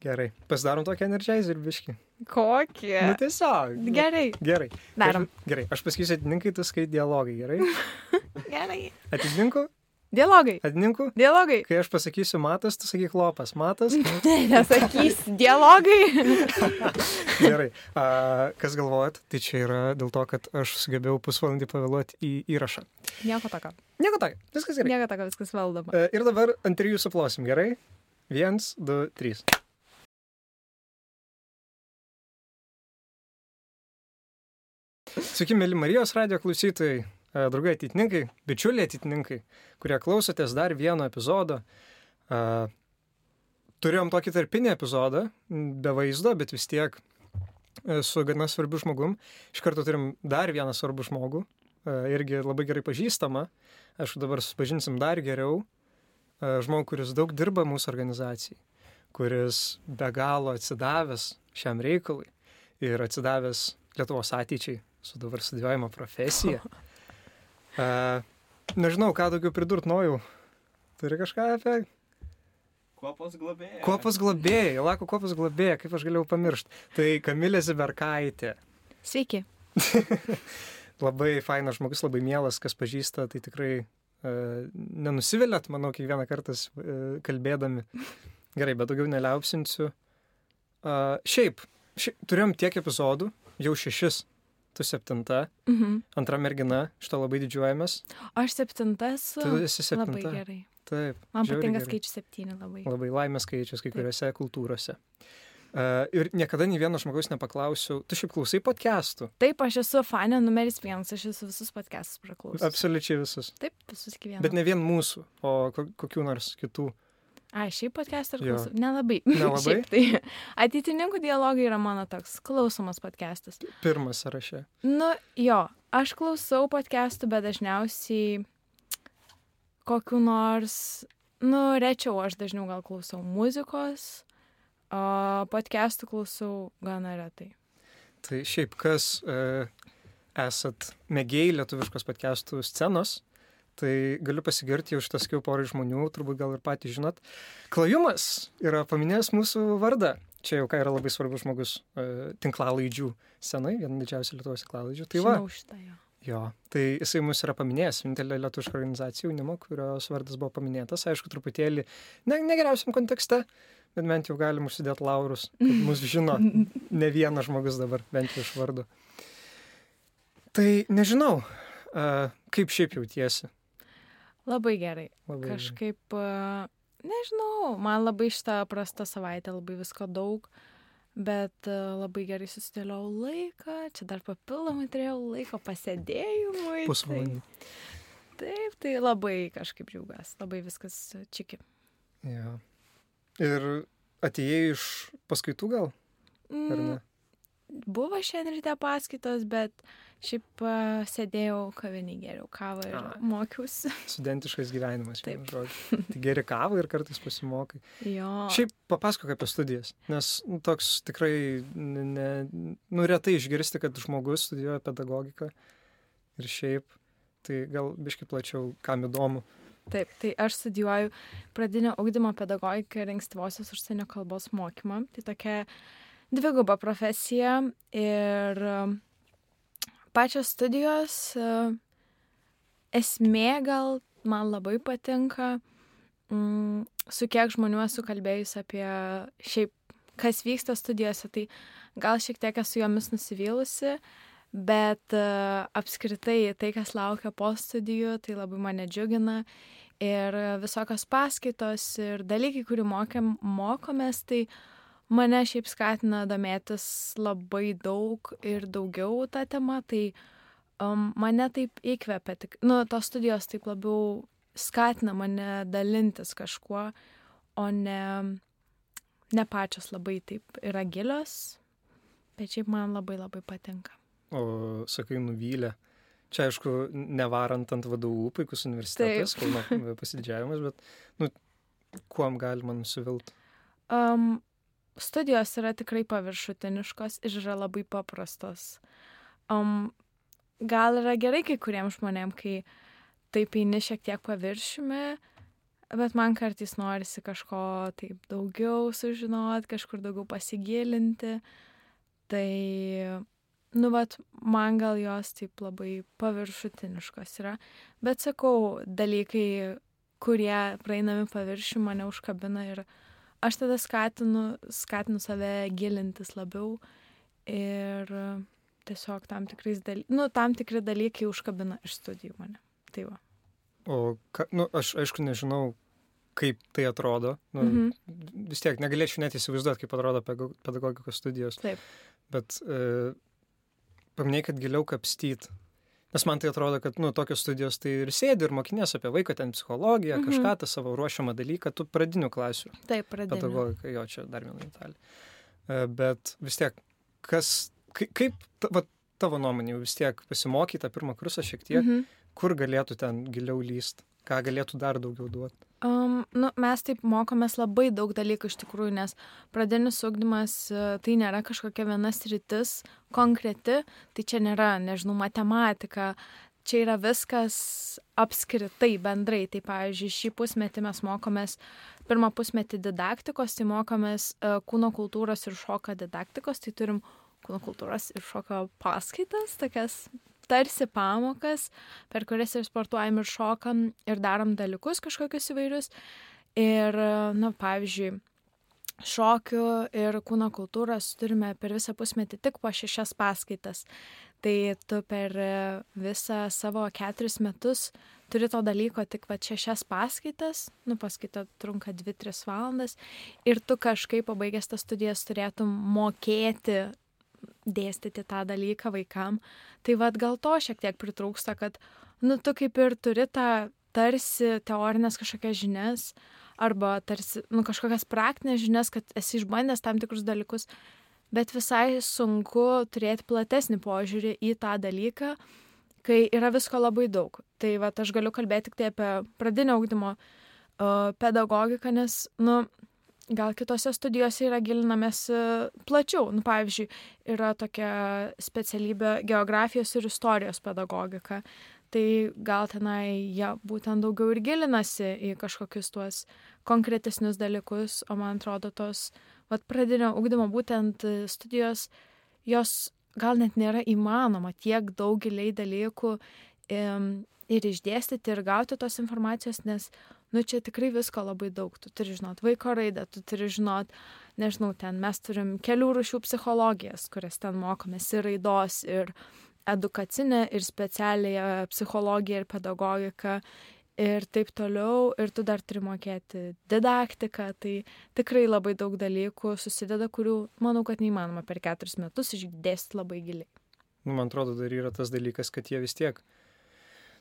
Gerai. Pasidarom tokį energizer biškį. Kokį? Nu tiesiog. Gerai, Gerai. darom. Aš, gerai. Aš pasakysiu atininkai, tu skai dialogai. Gerai. Gerai. Atininkų? Dialogai. Atininkų? Dialogai. Kai aš pasakysiu matas, tu sakyk lopas. Matas. Ne, nesakys. Dialogai. Gerai. A, kas galvojat, tai čia yra dėl to, kad aš sugebėjau pusvalandį pavėluoti į įrašą. Nieko tokio. Nieko tokio. Viskas gerai. Nieko tokio, viskas valdoma. E, Ir dabar ant trijų suplosim, gerai? Viens, du, trys. Sveiki, mėly Marijos radio klausytojai, e, draugai ateitininkai, bičiuliai ateitininkai, kurie klausotės dar vieno epizodo. E, Turėjom tokį tarpinį epizodą, be vaizdo, bet vis tiek e, su gana svarbiu žmogum. Iš karto turim dar vieną svarbų žmogų, irgi labai gerai pažįstamą. Aišku, dabar susipažinsim dar geriau žmogų, kuris daug dirba mūsų organizacijai, kuris be galo atsidavęs šiam reikalui ir atsidavęs Lietuvos ateičiai su dabar studijuojama profesija. E, nežinau, ką daugiau pridurt nojau. Turi kažką apie Kopos globėja. Kopos globėjai, Lako kopos globėja, kaip aš galėjau pamiršti. Tai Kamilė Ziberkaitė. Sveiki. Labai fainas žmogus, labai mielas, kas pažįsta, tai tikrai e, nenusivylėt, manau, kiekvieną kartą e, kalbėdami. Gerai, bet daugiau neliaupsinsiu. E, šiaip, šiaip, turėjom tiek epizodų, jau šešis. Tu septinta, Mhm. antra mergina, iš to labai didžiuojamės. Aš septintas. Tu esi septinta. Labai gerai. Taip. Man patinka skaičius septyni labai. Labai laimės skaičius kai Taip. kuriuose kultūrose. Uh, ir niekada nei vieno žmogaus nepaklausiu, tu šiaip klausai podcastų? Taip, aš esu fanė numeris vienas, aš esu visus podcastus praklausęs. Absoliučiai visus. Taip, visus iki vieno. Bet ne vien mūsų, o ko, kokių nors kitų. A, šiaip podcastą Jo. klausau. Nelabai. Nelabai? tai ateitininkų dialogai yra mano toks klausomas podcastas. Pirmas sąraše. Nu, jo, aš klausau podcastų, bet dažniausiai kokiu nors, nu, rečiau aš dažniau gal klausau muzikos, o podcastų klausau gana retai. Tai šiaip kas uh, esat mėgėjai lietuviškos podcastų scenos, tai galiu pasigirti jau šitą skiau porai žmonių, turbūt gal ir patys žinot. Klajumas yra paminėjęs mūsų vardą. Čia jau ką yra labai svarbus žmogus uh, tinklalaidžių senai, viena didžiausia Lietuvos tinklalaidžių. Tai va, Žinau šitą jo. Jo, tai jisai mus yra paminėjęs, vienintelė lietuviška organizacija jaunimo, kurios vardas buvo paminėtas, aišku, truputėlį ne, negeriausiam kontekste, bet bent jau galim užsidėti laurus, kad mus žino ne vienas žmogus dabar, bent jau iš vardo. Tai nežinau, uh, kaip šiaip jautiesi. Labai gerai. Labai Kažkaip, a, nežinau, man labai šitą prastą savaitę, labai visko daug, bet labai gerai susidėliau laiką, čia dar papildomai turėjau laiko pasėdėjimui. pusvalandį. Tai, taip, tai labai kažkaip džiaugiuosi, labai viskas čiki. Jo. Ir atėjai iš paskaitų gal, ar ne? Mm, Buvo šiandien ryte paskaitos, bet šiaip sėdėjau kavinį geriau kavą ir A. mokiausi. Studentiškas gyvenimas, Taip. žodžiu. Tai geri kavą ir kartais pasimokai. Jo. Šiaip papasakok apie studijas, nes nu, toks tikrai, ne, ne- nu retai išgirsti, kad žmogus studijuoja pedagogiką ir šiaip, tai gal biški plačiau, kam įdomu. Taip, tai aš studijuoju pradinio ugdymo pedagogiką ir ankstyvosios užsienio kalbos mokymą. Tai tokia dviguba profesija ir um, pačios studijos uh, esmė gal man labai patinka, mm, su kiek žmonių esu kalbėjus apie šiaip, kas vyksta studijose, tai gal šiek tiek esu jomis nusivylusi, bet uh, apskritai tai, kas laukia po studijų, tai labai mane džiugina. Ir visokios paskaitos ir dalykai, kurių mokėm, mokomės, tai mane šiaip skatina domėtis labai daug ir daugiau tą temą. Tai um, mane taip įkvepia, tik, nu, tos studijos taip labiau skatina mane dalintis kažkuo, o ne, ne pačios labai taip yra gilios, bet šiaip man labai labai patinka. O sakai, nuvylę. Čia aišku, nevarant ant vadovų, puikus universitetas, Kauno pasididžiavimas, bet, nu, kuom galima nusivilti? Um, studijos yra tikrai paviršutiniškos ir yra labai paprastos. Um, gal yra gerai kai kuriems žmonėm, kai taip eini šiek tiek paviršiumi, bet man kartais norisi kažko taip daugiau sužinot, kažkur daugiau pasigilinti. Tai, nu, vat, man gal jos taip labai paviršutiniškos yra. Bet sakau, dalykai, kurie praeinami paviršių, mane užkabina ir aš tada skatinu, skatinu save gilintis labiau ir tiesiog tam, daly... nu, tam tikri dalykai užkabina iš studijų mane. Tai va. O, ka, nu, aš aišku nežinau, kaip tai atrodo. Nu, mm -hmm. Vis tiek negalėčiau net įsivaizduoti, kaip atrodo pedagogikos studijos. Taip. Bet e, paminėjai, kad giliau kapstyt. Nes man tai atrodo, kad nu, tokios studijos tai ir sėdi ir mokinės apie vaiką, ten psichologiją, -hmm. kažką tą savo ruošiamą dalyką, tu pradinių klasių. Taip, pradinių. Pedagogika, jo, čia dar viena detalė. E, bet vis tiek, kas, kaip, va, tavo nuomonė, vis tiek pasimokyti tą pirmą kursą šiek tiek, -hmm kur galėtų ten giliau lyst, ką galėtų dar daugiau duoti? Um, nu, mes taip mokomės labai daug dalykų iš tikrųjų, nes pradinis ugdymas e, tai nėra kažkokia viena sritis konkreti, tai čia nėra, nežinau, matematika, čia yra viskas apskritai bendrai. Tai pavyzdžiui, šį pusmetį mes mokomės, pirmą pusmetį didaktikos, tai mokomės uh, kūno kultūros ir šoko didaktikos, tai turim kūno kultūros ir šoko paskaitas, tokias tarsi pamokas, per kurias ir sportuojam ir šokam ir darom dalykus kažkokius įvairius. Ir, na, pavyzdžiui, šokių ir kūno kultūros turime per visą pusmetį tik po šešias paskaitas. Tai tu per visą savo keturis metus turi to dalyko tik va šešias paskaitas, nu paskaita trunka 2-3 valandas ir tu kažkaip pabaigęs tas studijas turėtum mokėti dėstyti tą dalyką vaikam. Tai vad gal to šiek tiek pritrūksta, kad, nu, tu kaip ir turi tą tarsi teorinės kažkokias žinias arba tarsi, nu, kažkokias praktinės žinias, kad esi išbandęs tam tikrus dalykus, bet visai sunku turėti platesnį požiūrį į tą dalyką, kai yra visko labai daug. Tai va, aš galiu kalbėti tik tai apie pradinio augdymo uh, pedagogiką, nes, nu, gal kitose studijose yra gilinamės e, plačiau. Nu, pavyzdžiui, yra tokia specialybė geografijos ir istorijos pedagogika. Tai gal tenai jie ja, būtent daugiau ir gilinasi į kažkokius tuos konkretesnius dalykus, o man atrodo tos, vad, pradinio ugdymo būtent studijos, jos gal net nėra įmanoma tiek daug giliai dalykų ir išdėstyti ir gauti tos informacijos, nes nu čia tikrai visko labai daug. Tu turi žinot vaiko raidą, tu turi žinot, nežinau, ten mes turim kelių rušių psichologijas, kurias ten mokomės ir raidos, ir edukacinę, ir specialiąją psichologiją, ir pedagogiką. Ir taip toliau, ir tu dar turi mokėti didaktiką, tai tikrai labai daug dalykų susideda, kurių manau, kad neįmanoma per keturis metus išdėsti labai giliai. Nu, man atrodo, dar yra tas dalykas, kad jie vis tiek uh,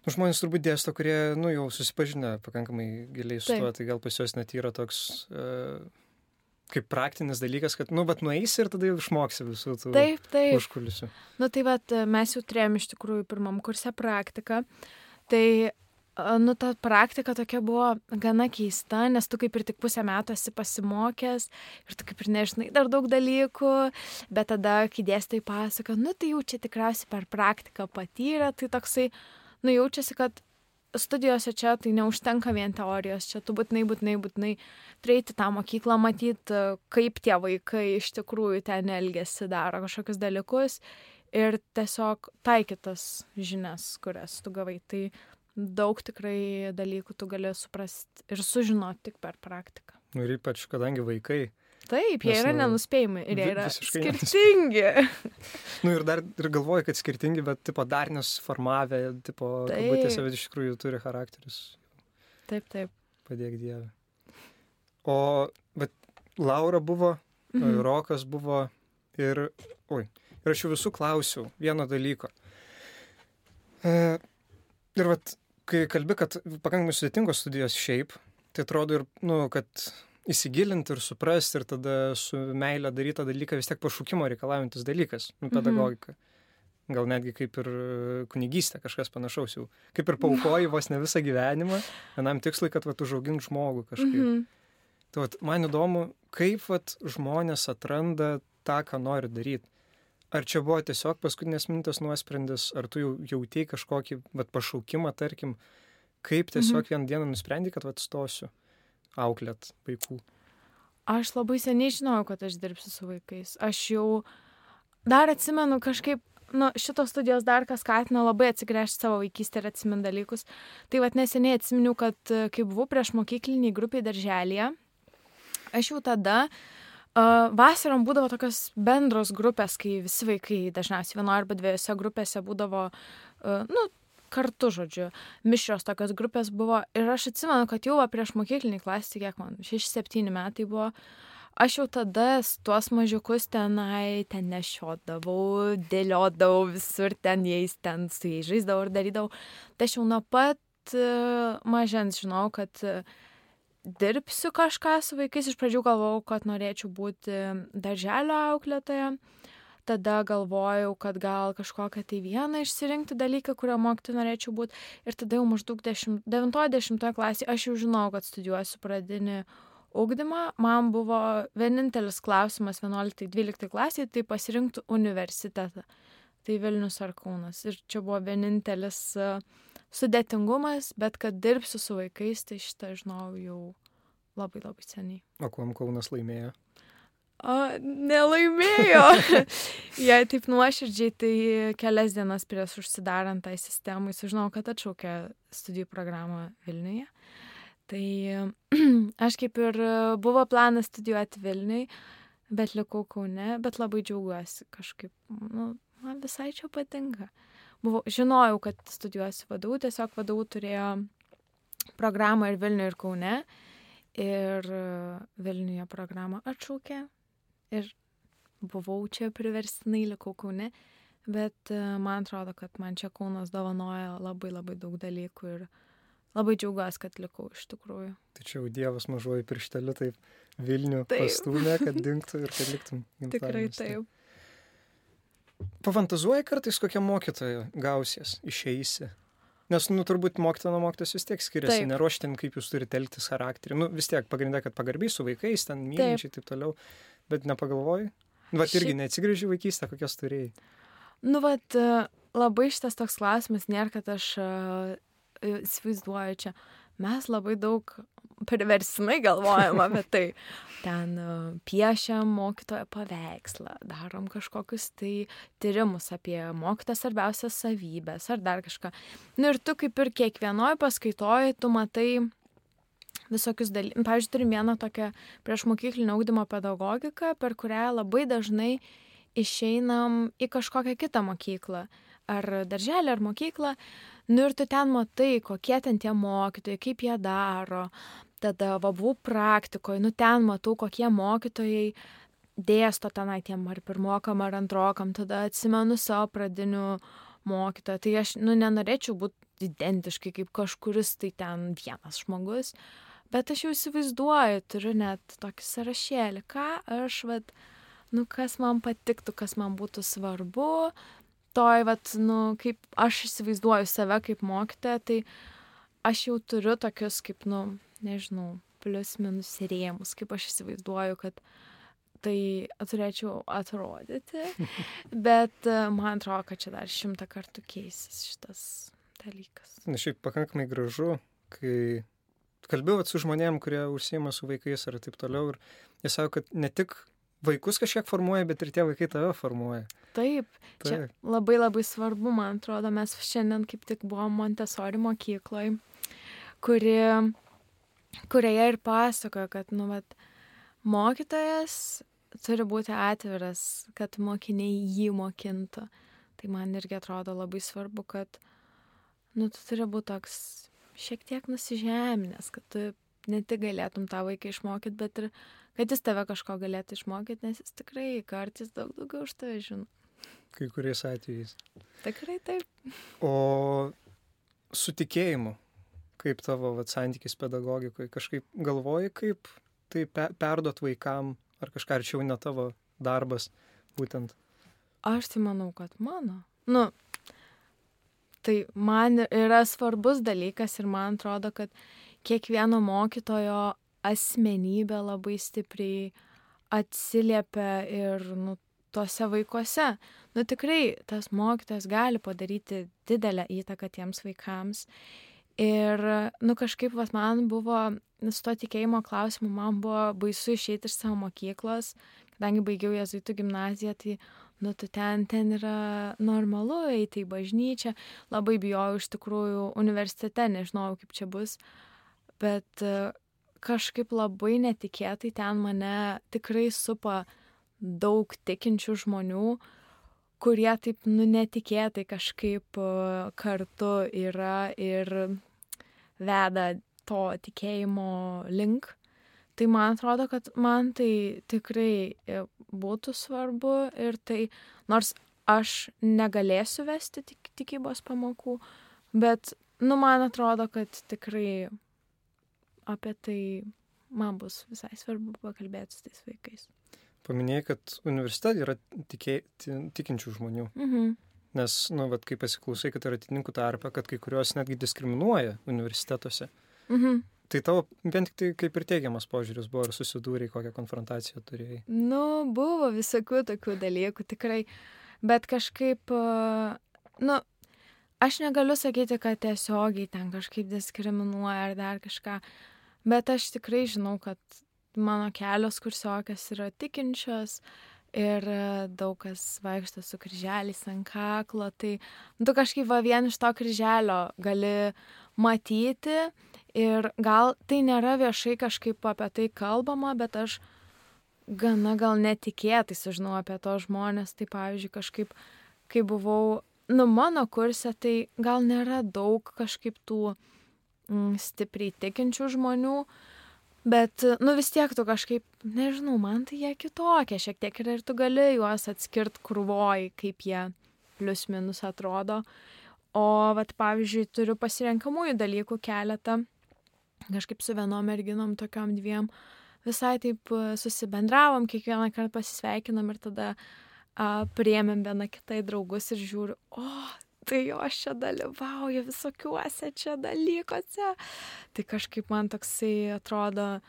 nu, žmonės turbūt dėsto, kurie, nu, jau susipažinę pakankamai giliai su tuo, tai gal pas juos net yra toks... Uh, kaip praktinis dalykas, kad, nu, bet nueisi ir tada jau išmoksi visų tų taip, taip. užkulisių. Nu, tai bet mes jau turėjom iš tikrųjų pirmam kursę praktiką. Tai, nu, ta praktika tokia buvo gana keista, nes tu kaip ir tik pusę metų esi pasimokęs ir tu kaip ir nežinai dar daug dalykų, bet tada, kai dėstai pasako, nu, tai jau čia tikriausiai per praktiką patyrė, tai toksai, nu jaučiasi, kad studijose čia tai neužtenka vien teorijos, čia tu būtinai, būtinai, būtinai turėti tą mokyklą, matyti, kaip tie vaikai iš tikrųjų ten elgesi, daro kažkokius dalykus ir tiesiog taikytas žinias, kurias tu gavai. Tai daug tikrai dalykų tu gali suprasti ir sužinoti tik per praktiką. Ir ypač, kadangi vaikai Taip, jie Nes, yra nu, nenuspėjami ir jie yra skirtingi. nu ir dar ir galvoju, kad skirtingi, bet tipo dar nesuformavę, tipo, kabutėse, bet iš tikrųjų turi charakterius. Taip, taip. Padėk Dievę. O, bet Laura buvo, mhm. Rokas buvo ir, oi, ir aš jų visų klausiau vieno dalyko. E, ir vat, kai kalbi, kad pakankamai sudėtingos studijos šiaip, tai atrodo ir, nu, kad įsigilinti ir suprasti ir tada su meilė daryti tą dalyką vis tiek pašaukimo reikalaujantis dalykas, nu, mhm. pedagogika. Mhm. Gal netgi kaip ir kunigystė, kažkas panašaus jau. Kaip ir paukoji vos ne visą gyvenimą vienam tikslui, kad vat, užaugint žmogų kažkaip. Mhm. Tai vat, man įdomu, kaip vat, žmonės atranda tą, ką nori daryti. Ar čia buvo tiesiog paskutinės minutės nuosprendis, ar tu jau jautėjai kažkokį vat, pašaukimą, tarkim, kaip tiesiog mhm. vieną dieną nusprendai, kad vat stosiu? Auklėt vaikų? Aš labai seniai žinojau, kad aš dirbsiu su vaikais. Aš jau dar atsimenu kažkaip, nu, šitos studijos dar kas skatina labai atsigręžti savo vaikystę ir atsimin dalykus. Tai vad neseniai atsiminiau, kad e, kai buvau prieš mokykliniai grupiai darželėje, aš jau tada Uh, vasarom būdavo tokios bendros grupės, kai visi vaikai dažniausiai vienoje arba dviejose grupėse būdavo, uh, nu, kartu, žodžiu, mišrios tokios grupės buvo. Ir aš atsimenu, kad jau prieš mokyklinį klasį, kiek man, 6-7 metai buvo, aš jau tada tuos mažiukus tenai ten nešiodavau, dėliodavau visur ten jais, ten su jais žaisdavau ir darydavau. Tai aš jau nuo pat uh, mažens žinau, kad uh, dirbsiu kažką su vaikais. Iš pradžių galvojau, kad norėčiau būti darželio auklėtoja. Tada galvojau, kad gal kažkokią tai vieną išsirinkti dalyką, kurio mokyti norėčiau būti. Ir tada jau maždaug 90 klasėje aš jau žinau, kad studijuosiu pradinį ugdymą. Man buvo vienintelis klausimas 11-12 klasėje, tai pasirinkti universitetą. Tai Vilnius ar Kaunas. Ir čia buvo vienintelis uh, sudėtingumas, bet kad dirbsiu su vaikais, tai šitą žinau jau labai labai seniai. O kuom Kaunas laimėjo? O, nelaimėjo. Jei taip nuoširdžiai, tai kelias dienas prieš užsidarant tai sistemai sužinojau, kad atšaukė studijų programą Vilniuje. Tai aš kaip ir buvo planas studijuoti Vilniui, bet likau Kaune, bet labai džiaugiuosi kažkaip, nu, man visai čia patinka buvau, žinojau, kad studijuosiu vadovų, tiesiog vadovų turėjo programą ir Vilniuje, ir Kaune. Ir Vilniuje programą atšaukė ir buvau čia priverstinai, likau Kaune. Bet e, man atrodo, kad man čia Kaunas dovanoja labai labai daug dalykų ir labai džiaugiuosi, kad likau iš tikrųjų. Tačiau Dievas mažoji piršteliu taip Vilnių taip. pastūmė, kad dinktų ir kad liktum. Tikrai taip. Pafantazuoji kartais, kokia mokytoja gausies, išeisi. Nes, nu, turbūt mokytoja nuo mokytos vis tiek skiriasi, neruoštin, kaip jūs turite elgtis charakterį. Nu, vis tiek pagrindė, kad pagarbiai su vaikais, ten mylinčiai ir taip toliau. Bet nepagalvoji? Nu, vat irgi Ši... neatsigrįži vaikystę, kokias turėjai. Nu, vat labai šitas toks klausimas, nėra, kad aš uh, įsivaizduoju čia. Mes labai daug priversinai galvojam apie tai. Ten e, piešiam mokytojo paveikslą, darom kažkokius tai tyrimus apie mokytojo svarbiausias savybės ar dar kažką. Nu ir tu kaip ir kiekvienoje paskaitoje, tu matai visokius dalykus. Pavyzdžiui, turim vieną tokią prieš mokyklinio augdymo pedagogiką, per kurią labai dažnai išeinam į kažkokią kitą mokyklą. Ar darželį, ar mokyklą. Nu ir tu ten matai, kokie ten tie mokytojai, kaip jie daro, tada va buvau praktikoje, nu ten matau, kokie mokytojai dėsto tenai tiem ar pirmokam, ar antrokam, tada atsimenu savo pradinių mokytoją. Tai aš, nu, nenorėčiau būti identiškai kaip kažkuris tai ten vienas žmogus, bet aš jau įsivaizduoju, turiu net tokį sąrašėlį, ką aš, vad, nu, kas man patiktų, kas man būtų svarbu, toj, vad, nu, kaip aš įsivaizduoju save kaip mokytoją, tai aš jau turiu tokius kaip, nu, nežinau, plius minus rėmus, kaip aš įsivaizduoju, kad tai turėčiau atrodyti, bet e, man atrodo, kad čia dar šimtą kartų keisis šitas dalykas. Na šiaip pakankamai gražu, kai kalbėjau su žmonėm, kurie užsieima su vaikais ar taip toliau, ir jie sako, kad ne tik vaikus kažkiek formuoja, bet ir tie vaikai tave formuoja. Taip, Taip. čia labai labai svarbu, man atrodo, mes šiandien kaip tik buvom Montesori mokykloje, kuri kurioje ir pasakoja, kad, nu, vat, mokytojas turi būti atviras, kad mokiniai jį mokintų. Tai man irgi atrodo labai svarbu, kad, nu, tu turi būti toks šiek tiek nusižeminęs, kad tu ne tik galėtum tą vaiką išmokyti, bet ir kad jis tave kažko galėtų išmokyti, nes jis tikrai kartais daug daugiau už tave žino. Kai kuriais atvejais. Tikrai taip. O su tikėjimu, kaip tavo vat, santykis pedagogikoje, kažkaip galvoji, kaip tai pe perduot vaikam, ar kažką arčiau ne tavo darbas būtent? Aš tai manau, kad mano. Nu, tai man yra svarbus dalykas ir man atrodo, kad kiekvieno mokytojo asmenybė labai stipriai atsiliepia ir nu, tuose vaikuose. Nu tikrai tas mokytojas gali padaryti didelę įtaką tiems vaikams Ir, nu, kažkaip, vat, man buvo, su to tikėjimo klausimu, man buvo baisu išeiti iš savo mokyklos, kadangi baigiau jezuitų gimnaziją, tai, nu, tu ten, ten yra normalu eiti į bažnyčią, labai bijojau iš tikrųjų universitete, nežinojau, kaip čia bus, bet e, kažkaip labai netikėtai ten mane tikrai supa daug tikinčių žmonių, kurie taip, nu, netikėtai kažkaip e, kartu yra ir veda to tikėjimo link. Tai man atrodo, kad man tai tikrai e, būtų svarbu ir tai, nors aš negalėsiu vesti tik, tikybos pamokų, bet, nu, man atrodo, kad tikrai apie tai man bus visai svarbu pakalbėti su tais vaikais. Paminėjai, kad universitete yra tikė, tikinčių žmonių. Mhm. Nes, nu, vat, kai pasiklausai, kad yra atitininkų tarpe, kad kai kurios netgi diskriminuoja universitetuose. Mhm. Tai tavo vien tik tai kaip ir teigiamas požiūris buvo, ar susidūrė, kokią konfrontaciją turėjai. Nu, buvo visokių tokių dalykų, tikrai. Bet kažkaip, e, nu, aš negaliu sakyti, kad tiesiogiai ten kažkaip diskriminuoja ar dar kažką. Bet aš tikrai žinau, kad mano kelios kursiokės yra tikinčios ir e, daug kas vaikšto su kryželiais ant kaklo. Tai tu kažkaip va vien iš to kryželio gali matyti ir gal tai nėra viešai kažkaip apie tai kalbama, bet aš gana gal netikėtai sužinau apie to žmonės. Tai pavyzdžiui, kažkaip, kai buvau, nu, mano kurse, tai gal nėra daug kažkaip tų mm, stipriai tikinčių žmonių, bet, nu, vis tiek tu kažkaip, nežinau, man tai jie kitokie šiek tiek ir, ir tu gali juos atskirt krūvoj, kaip jie plius minus atrodo. O, vat, pavyzdžiui, turiu pasirenkamųjų dalykų keletą kažkaip su vienom merginom, tokiom dviem, visai taip e, susibendravom, kiekvieną kartą pasisveikinam ir tada a, priemėm vieną kitai draugus ir žiūriu, o, tai jo aš čia dalyvauju visokiuose čia dalykuose. Tai kažkaip man toksai atrodo,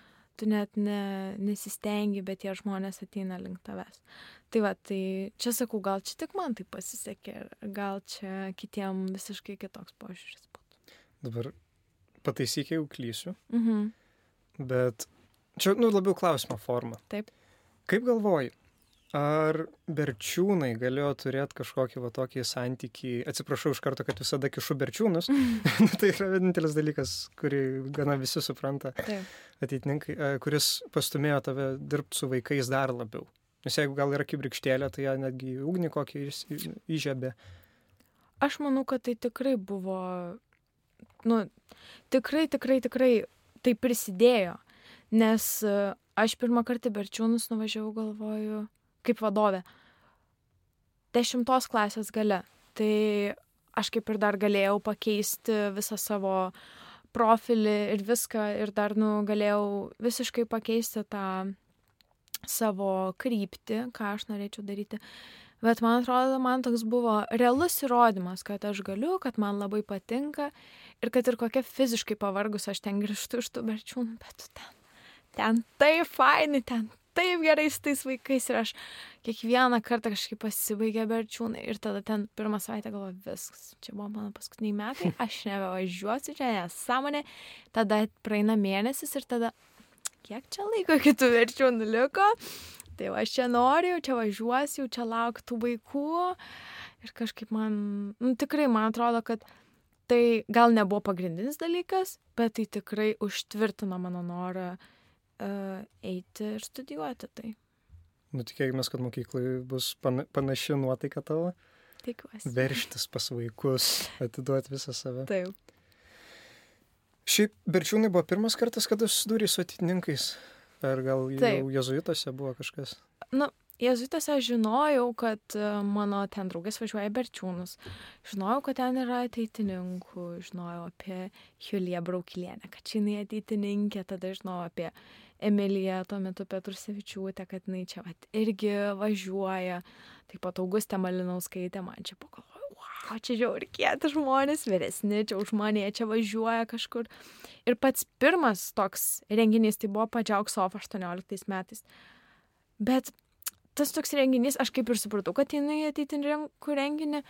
tu net ne, nesistengi, bet tie žmonės ateina link tavęs. Tai va, tai čia sakau, gal čia tik man tai pasisekė, gal čia kitiem visiškai kitoks požiūris būtų. Dabar pataisyk, jeigu klysiu, Mhm. bet čia, nu, labiau klausimo forma. Taip. Kaip galvoji, ar berčiūnai galėjo turėti kažkokį va tokį santykį, atsiprašau iš karto, kad visada kišu berčiūnus, tai yra vienintelis dalykas, kurį gana visi supranta Taip. ateitininkai, e, kuris pastumėjo tave dirbti su vaikais dar labiau. Nes jeigu gal yra kibirkštėlė, tai ją netgi ugnį kokį įžiebė. Aš manau, kad tai tikrai buvo, nu, tikrai, tikrai, tikrai tai prisidėjo, nes e, aš pirmą kartą Berčiūnus nuvažiavau, galvoju, kaip vadovė, dešimtos klasės gale. Tai aš kaip ir dar galėjau pakeisti visą savo profilį ir viską ir dar, nu, galėjau visiškai pakeisti tą savo kryptį, ką aš norėčiau daryti. Bet man atrodo, man toks buvo realus įrodymas, kad aš galiu, kad man labai patinka ir kad ir kokia fiziškai pavargus aš ten grįžtu iš tų berčiūnų, bet tu ten, ten taip fainai, ten taip gerai su tais vaikais ir aš kiekvieną kartą kažkaip pasibaigė berčiūnai ir tada ten pirmą savaitę galvoju, viskas, čia buvo mano paskutiniai metai, aš nebevažiuosiu, čia nesąmonė, tada praeina mėnesis ir tada, kiek čia laiko kitų berčiūnų liko, tai va, aš čia noriu, čia važiuosiu, čia lauktų vaikų. Ir kažkaip man, nu, tikrai man atrodo, kad tai gal nebuvo pagrindinis dalykas, bet tai tikrai užtvirtino mano norą uh, eiti ir studijuoti tai. Nu, tikėkime, kad mokyklai bus pana- panaši nuotaika tavo. Tikiuosi. Verštis pas vaikus, atiduoti visą save. Taip. Šiaip berčiūnai buvo pirmas kartas, kada susidūrė su atitininkais. Ar gal Taip. jau jezuituose buvo kažkas? Nu, jezuitose aš žinojau, kad e, mano ten draugės važiuoja Berčiūnus. Žinojau, kad ten yra ateitininkų, žinojau apie Juliją Braukilienę, kad čia jinai ateitininkė, tada žinojau apie Emiliją, tuo metu Petrusievičiūtę, kad jinai čia vat, irgi važiuoja. Taip pat Augustė Malinauskaitė, man čia pagalvoju, wow, čia žiaurkėti žmonės, vyresni, čia už mane, čia važiuoja kažkur. Ir pats pirmas toks renginys tai buvo Padžiauk Sof 18 metais. Bet tas toks renginys, aš kaip ir supratau, kad jinai ateitininkų renginį,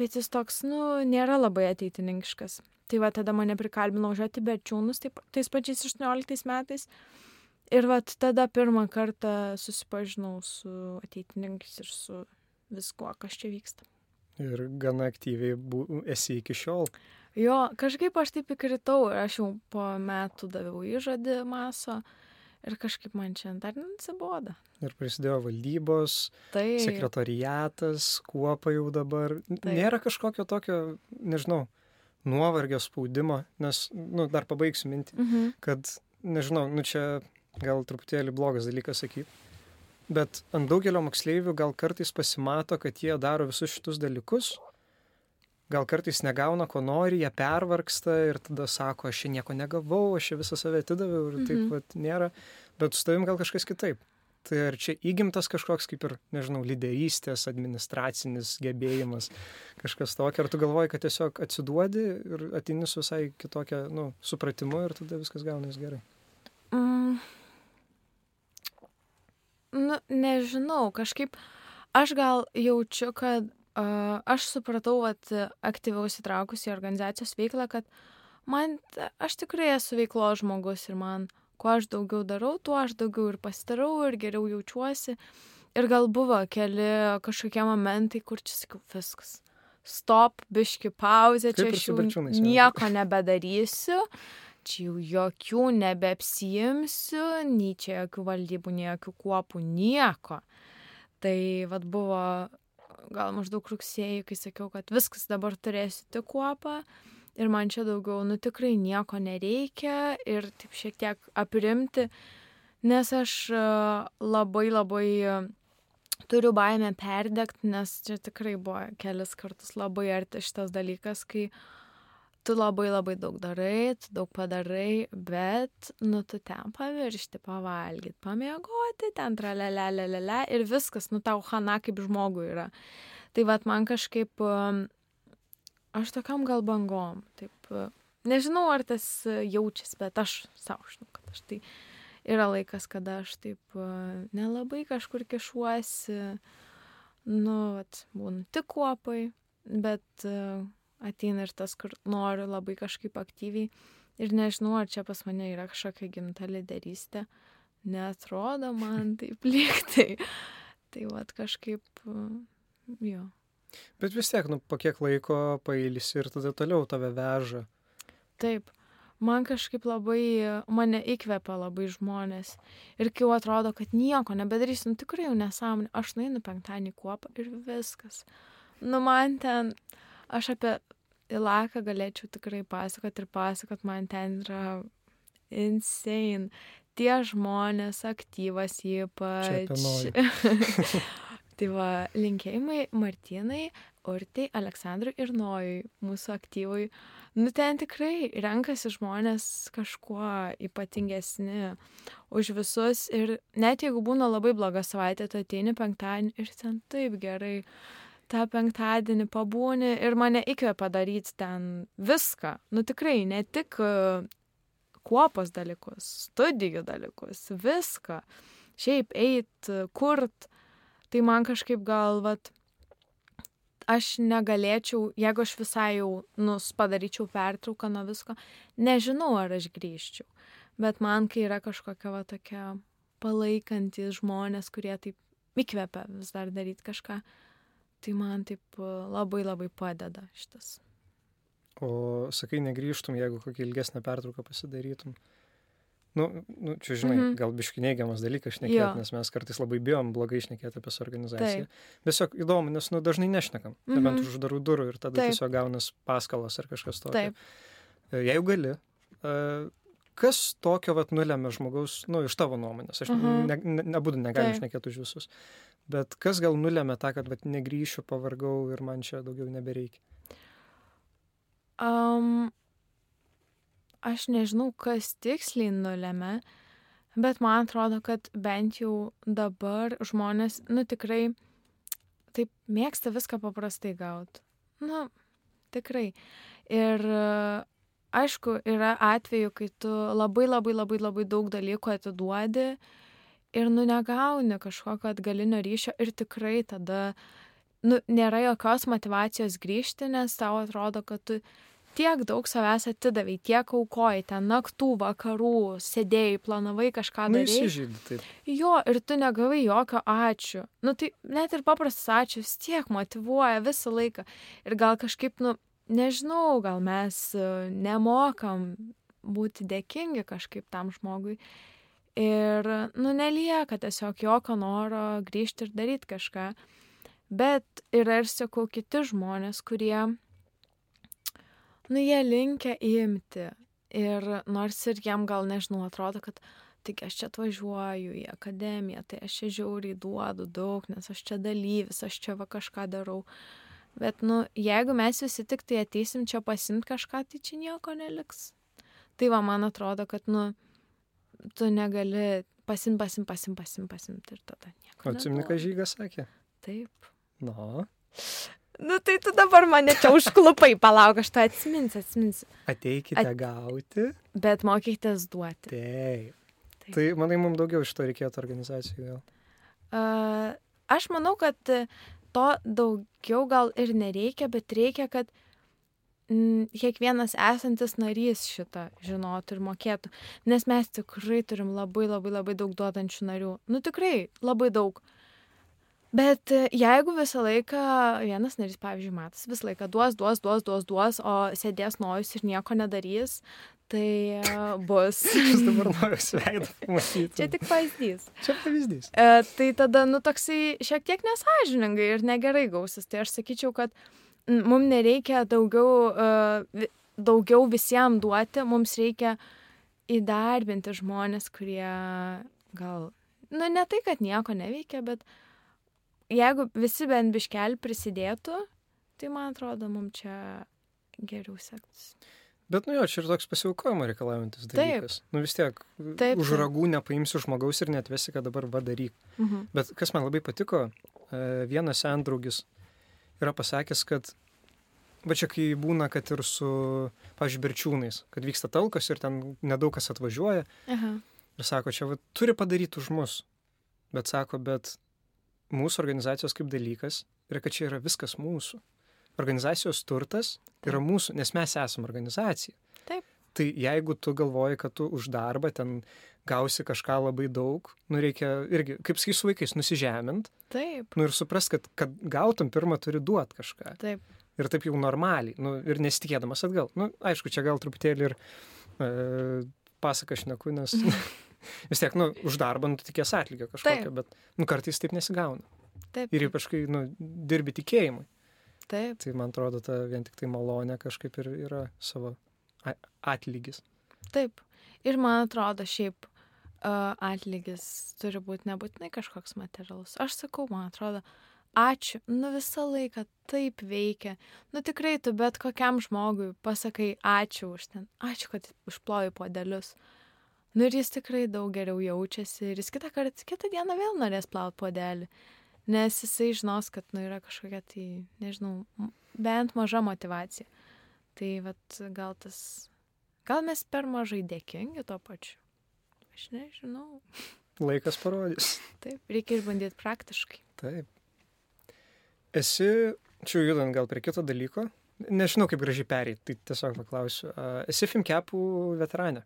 bet jis toks, nu, nėra labai ateitininkiškas. Tai va tada mane prikalbino važiuoti berčiūnus taip, tais pačiais 18 metais. Ir va tada pirmą kartą susipažinau su ateitininkais ir su viskuo, kas čia vyksta. Ir gana aktyviai bu, esi iki šiol. Jo, kažkaip aš taip įkritau ir aš jau po metų daviau įžadį maso ir kažkaip man čia dar nesiboda. Ir prasidėjo valdybos, Tai sekretoriatas, kuopa jau dabar. Taip. Nėra kažkokio tokio, nežinau, nuovargio spaudimo, nes, nu, dar pabaigsiu mintį, Mhm. kad, nežinau, nu čia gal truputėlį blogas dalykas sakyti, bet ant daugelio moksleivių gal kartais pasimato, kad jie daro visus šitus dalykus, gal kartais negauna, ko nori, jie pervarksta ir tada sako, aš čia nieko negavau, aš čia visą save atidaviau ir taip Mhm. pat nėra, bet su tavim gal kažkas kitaip. Tai ar čia įgimtas kažkoks kaip ir, nežinau, lyderystės, administracinis gebėjimas, kažkas tokio, ar tu galvoji, kad tiesiog atsiduodi ir ateini su visai kitokia, nu, supratimu ir tada viskas gaunasi gerai. Mm. Nu, nežinau, kažkaip aš gal jaučiu, kad uh, aš supratau, kad aktyviau įsitraukus į organizacijos veiklą, kad man, aš tikrai esu veiklo žmogus ir man, kuo aš daugiau darau, tuo aš daugiau ir pasidarau ir geriau jaučiuosi. Ir gal buvo keli kažkokie momentai, kur čia sakiau, viskas. Stop, biški pauzė, čia aš jau nieko nebedarysiu čia jau jokių nebeapsijimsiu, nei čia jokių valdybų, nei jokių kuopų, nieko. Tai vad buvo gal maždaug rugsėjai, kai sakiau, kad viskas dabar turėsiu tik kuopą ir man čia daugiau, nu tikrai nieko nereikia ir taip šiek tiek aprimti, nes aš e, labai labai e, turiu baimę perdegti, nes čia tikrai buvo kelis kartus labai arti šitas dalykas, kai tu labai labai daug darai, tu daug padarai, bet, nu, tu ten paviršti, pavalgyti, pamiegoti, ten tralelelelele ir viskas, nu, tau hana kaip žmogui yra. Tai vad man kažkaip, um, aš tokiam gal bangom, taip, nežinau, ar tas jaučiasi, bet aš savo žinau, kad aš tai yra laikas, kada aš taip uh, nelabai kažkur kišuosi, nu, vat, būnu tik kuopai, bet uh, ateina ir tas, kur noriu labai kažkaip aktyviai. Ir nežinau, ar čia pas mane yra kažkokia gimta lyderystė. Netrodo man taip liktai. Tai vad kažkaip, uh, jo. Bet vis tiek, nu, po kiek laiko pailsi ir tada toliau tave veža. Taip. Man kažkaip labai, mane įkvepia labai žmonės. Ir kai jau atrodo, kad nieko nebedarysiu, nu tikrai jau nesąmonė, aš nueinu penktadienį kuopą ir viskas. Nu man ten, aš apie Ilaką galėčiau tikrai pasakot ir pasakot, man ten yra insane. Tie žmonės, aktyvas ypač. tai va, linkėjimai Martinai, Urtai, Aleksandrui ir Nojui, mūsų aktyvui. Nu, ten tikrai renkasi žmonės kažkuo ypatingesni už visus. Ir net jeigu būna labai bloga savaitė, tu ateini penktadienį ir ten taip gerai tą penktadienį pabūni ir mane įkvėpia daryti ten viską. Nu tikrai, ne tik e, kuopos dalykus, studijų dalykus, viską. Šiaip eit, kurt. Tai man kažkaip gal, vat, aš negalėčiau, jeigu aš visai jau, nus, padaryčiau pertrauką nuo visko, nežinau, ar aš grįžčiau. Bet man, kai yra kažkokia va tokia palaikantis žmonės, kurie taip įkvepia vis dar daryti kažką, tai man taip e, labai labai padeda šitas. O sakai, negrįžtum, jeigu kokią ilgesnę pertrauką pasidarytum. Nu, nu čia žinai, mhm. Mhm. gal biški neigiamas dalykas šnekėti, nes mes kartais labai bijom blogai šnekėti apie su organizaciją. Tiesiog įdomu, nes nu, dažnai nešnekam, mhm. nebent Mhm. už uždarų durų ir tada Taip. tiesiog gaunas paskalos ar kažkas tokio. Taip. E, Jeigu gali, e, kas tokio vat nulėmė žmogaus, nu, iš tavo nuomonės, aš Mhm. ne, ne, nebūdu negalim Taip. šnekėti už visus, bet kas gal nulėmė tą, kad vat negryšiu, pavargau ir man čia daugiau nebereikia. Um, aš nežinau, kas tiksliai nulėmė, bet man atrodo, kad bent jau dabar žmonės, nu tikrai, taip mėgsta viską paprastai gauti. Nu, tikrai. Ir aišku, yra atveju, kai tu labai labai labai labai daug dalykų atiduodi ir nu negauni kažkokio atgalinio ryšio ir tikrai tada, nu, nėra jokios motivacijos grįžti, nes tau atrodo, kad tu tiek daug savęs atidavai, tiek aukojai, ten naktų, vakarų, sėdėjai, planavai kažką Nu, daryti. įsižeidė taip. Jo, ir tu negavai jokio ačiū. Nu, tai net ir paprastas ačiū vis tiek motivuoja visą laiką. Ir gal kažkaip, nu, nežinau, gal mes e, nemokam būti dėkingi kažkaip tam žmogui. Ir, nu, nelieka tiesiog jokio noro grįžti ir daryti kažką. Bet yra ir, sakau, kiti žmonės, kurie, nu, jie linkia imti. Ir nors ir jam gal, nežinau, atrodo, kad tik aš čia atvažiuoju į akademiją, tai aš čia žiauriai duodu daug, nes aš čia dalyvis, aš čia va kažką darau. Bet, nu, jeigu mes visi tik tai ateisim čia pasimti kažką, tai čia nieko neliks. Tai va, man atrodo, kad, nu, tu negali pasim, pasim, pasim, pasim, pasim ir tada nieko. O atsimni, ką neduoda. žygas sakė? Taip. Nu, Nu, tai tu dabar mane čia užklupai, palauk, aš tą atsiminsiu, atsiminsiu. ateikite At- gauti. Bet mokykitės duoti. Taip. Taip. Tai, manai, mums daugiau iš to reikėtų organizacijų. Uh, aš manau, kad to daugiau gal ir nereikia, bet reikia, kad mm, kiekvienas esantis narys šitą žinotų ir mokėtų. Nes mes tikrai turim labai labai labai daug duodančių narių. Nu tikrai labai daug. Bet e, jeigu visą laiką vienas narys, pavyzdžiui, matas, visą laiką duos, duos, duos, duos, duos, o sėdės nojus ir nieko nedarys, tai e, bus. Aš dabar noriu sveidą pamatyti. Čia tik pavyzdys. Čia pavyzdys. E, tai tada, nu, toksai šiek tiek nesažiningai ir negerai gausis. Tai aš sakyčiau, kad mums nereikia daugiau, e, daugiau visiems duoti, mums reikia įdarbinti žmonės, kurie gal, nu, ne tai, kad nieko neveikia, bet jeigu visi bent biškel prisidėtų, tai man atrodo, mums čia geriau sektus. Bet, nu jo, čia ir toks pasiaukojimo reikalaujantis Taip. dalykas. Nu vis tiek, Taip, už taip. ragų nepaimsi žmogaus ir netvesi, kad dabar vadaryk. Mhm. Bet kas man labai patiko, e, vienas sendraugis yra pasakęs, kad va čia kai būna, kad ir su, pavyzdžiui, berčiūnais, kad vyksta talkos ir ten nedaug kas atvažiuoja Aha. ir sako, čia va, turi padaryti už mus. Bet sako, bet mūsų organizacijos kaip dalykas yra, kad čia yra viskas mūsų. Organizacijos turtas yra Taip. mūsų, nes mes esame organizacija. Taip. Tai jeigu tu galvoji, kad tu už darbą ten gausi kažką labai daug, nu reikia irgi, kaip sakai su vaikais, nusižemint, Taip, nu ir suprast, kad, kad gautum pirmą turi duoti kažką. taip. Ir taip jau normaliai, nu ir nesitikėdamas atgal. Nu, aišku, čia gal truputėlį ir e, pasaka šneku, nes vis tiek, nu, už darbą, nu, tikės atlygio kažkokio, Taip. bet, nu, kartais taip nesigauna. Taip. Ir ypač, kai, nu, dirbi tikėjimui. Taip. Tai man atrodo, ta vien tik tai malonė kažkaip ir yra savo atlygis. Taip. Ir man atrodo, šiaip uh, atlygis turi būti nebūtinai kažkoks materialus. Aš sakau, man atrodo, ačiū. Nu visą laiką taip veikia. Nu tikrai tu bet kokiam žmogui pasakai ačiū už ten. Ačiū, kad užploji podelius. Nu ir jis tikrai daug geriau jaučiasi ir jis kitą kartą, kitą dieną vėl norės plaut podelį. Nes jisai žinos, kad nu, yra kažkokia tai, nežinau, bent maža motivacija. Tai vat gal tas Gal mes per mažai dėkingi tuo pačiu? Aš nežinau. Laikas parodys. Taip, reikia išbandyti praktiškai. Taip. Esi, čia judant gal prie kito dalyko, nežinau kaip gražiai perėti, tai tiesiog paklausiu. A, Esi Fimkepų veteranė?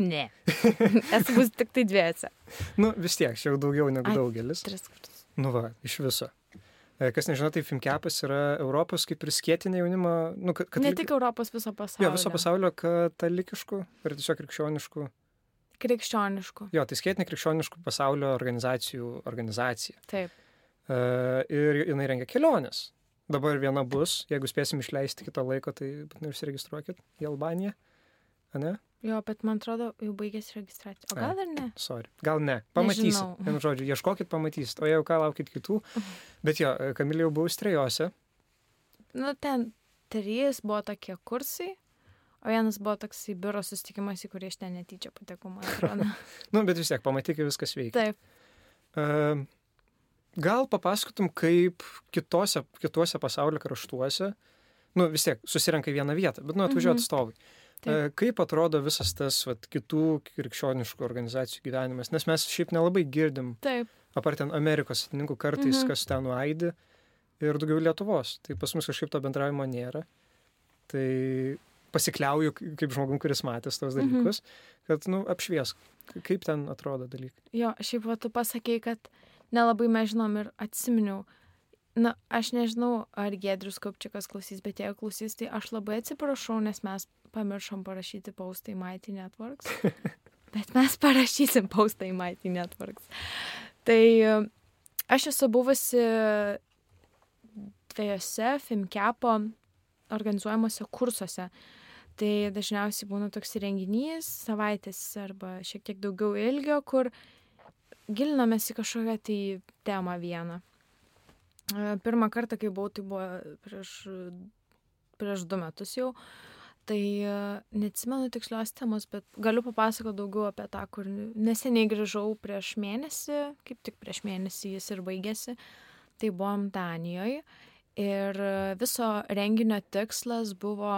Ne. Esu bus tik tai dviese. Nu, vis tiek, čia jau daugiau negu Ai, daugelis. Tris kartus. Nu va, iš viso. E, Kas nežino, tai Fimkepas yra Europos kaip ir skėtinė jaunimo, nu, kad... Ne tik Europos, viso pasaulio. Jo, viso pasaulio katalikiškų ir tiesiog krikščioniškų. Krikščioniškų. Jo, tai skėtinė krikščioniškų pasaulio organizacijų organizacija. Taip. E, ir jinai rengia keliones. Dabar viena bus, jeigu spėsim išleisti kitą laiko, tai būtinai užsiregistruokit į Albaniją. Ne? Jo, bet man atrodo, jau baigėsi registracija. O gal dar ne? Sorry. Gal ne. Pamatysit. Vienu žodžiu, ieškokit, pamatysit. O jeigu ką, laukit kitų. Bet jo, Kamilė jau buvo strejose. Nu, ten trys buvo tokie kursai, o vienas buvo toks į biuro susitikimas, į kurį aš ten netyčia patekau, man atrodo. Nu, bet vis tiek, pamatyk, viskas veikia. Taip. Uh, gal papasakotum, kaip kitose, kitose pasaulio kraštuose, nu vis tiek susirenka į vieną vietą, bet nu atvažiuoja Mhm. atstovai. Taip. E, Kaip atrodo visas tas vat, kitų krikščioniškų organizacijų gyvenimas? Nes mes šiaip nelabai girdim, Taip. apart ten Amerikos atininkų kartais, Mhm. kas ten nuaidi ir daugiau Lietuvos. Tai pas mus kažkaip to bendravimo nėra. Tai pasikliauju kaip žmogum, kuris matęs tos Mhm. dalykus, kad, nu, apšviesk, kaip ten atrodo dalykai. Jo, šiaip va, tu pasakėjai, kad nelabai mes žinom ir atsiminiau. Na, aš nežinau, ar Gedrius Kopčikas klausys, bet jeigu klausys, tai aš labai atsiprašau, nes mes pamiršom parašyti paustą į Mighty Networks. bet mes parašysim paustą į Mighty Networks. Tai e, aš esu buvusi dviejose Fimkepo organizuojamuose kursuose. Tai dažniausiai būna toks renginys, savaitės arba šiek tiek daugiau ilgio, kur gilinamės į kažkokią tai temą vieną. Pirmą kartą, kai buvau, tai buvo prieš, prieš du metus jau. Tai e, neatsimenu tikslios temos, bet galiu papasakoti daugiau apie tą, kur neseniai grįžau prieš mėnesį, kaip tik prieš mėnesį jis ir baigėsi. Tai buvom Danijoje ir e, viso renginio tikslas buvo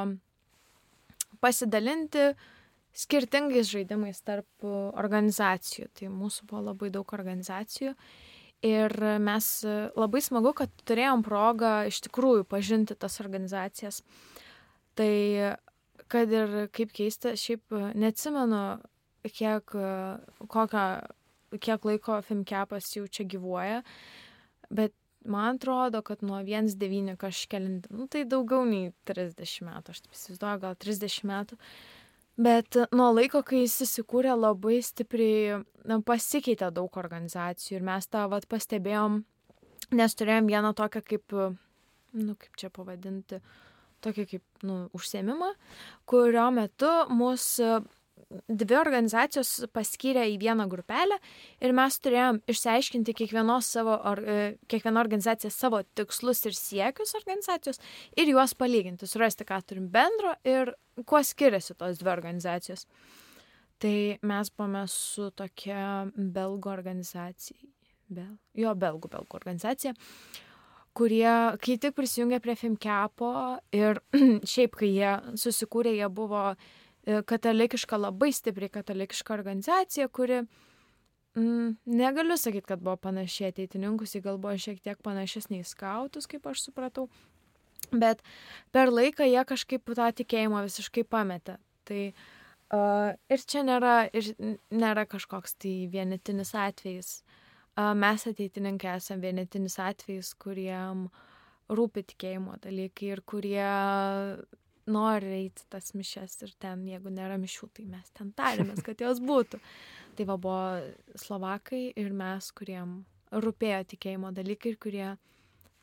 pasidalinti skirtingais žaidimais tarp e, organizacijų. Tai mūsų buvo labai daug organizacijų. Ir mes labai smagu, kad turėjom progą iš tikrųjų pažinti tas organizacijas. Tai kad ir kaip keista, šiaip neatsimenu, kiek, kokią, kiek laiko Fimkepas jau čia gyvuoja, bet man atrodo, kad nuo 1.9 kažkelint, nu, tai daugiau nei 30 metų, aš taip įsivaizduoju, gal 30 metų. Bet nuo laiko, kai jis įsikūrė, labai stipriai na, pasikeitė daug organizacijų ir mes tą vat, pastebėjom, nes turėjom vieną tokią kaip, nu, kaip čia pavadinti, tokį kaip nu, užsiemimą, kurio metu mūsų dvi organizacijos paskyrė į vieną grupelę ir mes turėjom išsiaiškinti kiekvienos savo, or, e, kiekviena organizacija savo tikslus ir siekius organizacijos ir juos palyginti, surasti, ką turim bendro ir kuo skiriasi tos dvi organizacijos. Tai mes buvome su tokia belgų organizacija, bel, jo, belgų, belgų organizacija, kurie, kai tik prisijungė prie Fimkepo ir šiaip, kai jie susikūrė, jie buvo e, katalikiška, labai stipriai katalikiška organizacija, kuri, mm, negaliu sakyti, kad buvo panašiai ateitininkus, jie gal buvo šiek tiek panašesnė į skautus, kaip aš supratau, bet per laiką jie kažkaip tą tikėjimą visiškai pametė. Tai uh, ir čia nėra, ir nėra kažkoks tai vienetinis atvejis. Uh, mes ateitininkai esame vienetinis atvejis, kuriem rūpi tikėjimo dalykai ir kurie nori eiti tas mišes ir ten, jeigu nėra mišių, tai mes ten tarėmės, kad jos būtų. Tai va buvo Slovakai ir mes, kuriem rūpėjo tikėjimo dalykai ir kurie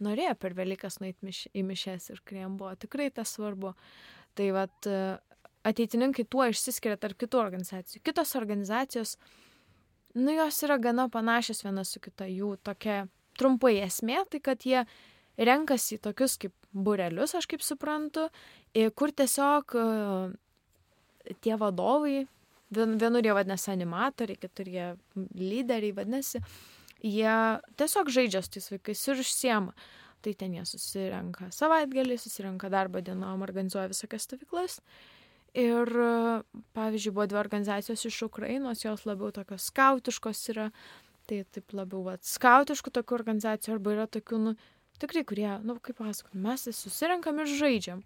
norėjo per Velykas nueiti miš, į mišes ir kuriem buvo tikrai tas svarbu. Tai vat ateitininkai tuo išsiskiria tarp kitų organizacijų. Kitos organizacijos, nu jos yra gana panašios viena su kita, jų tokia trumpai esmė, tai kad jie renkasi tokius kaip burelius, aš kaip suprantu, kur tiesiog tie vadovai, vienur jie vadinasi animatoriai, kitur jie lyderiai vadinasi, jie tiesiog žaidžia su tais vaikais ir užsiema. Tai ten jie susirenka savaitgalį, susirenka darbo dienom, organizuoja visokias stovyklas. Ir, pavyzdžiui, buvo dvi organizacijos iš Ukrainos, jos labiau tokios skautiškos yra. Tai taip labiau, va, skautiškų tokių organizacijų arba yra tokių, nu, tikrai, kurie, nu, kaip pasakot, mes susirenkam ir žaidžiam.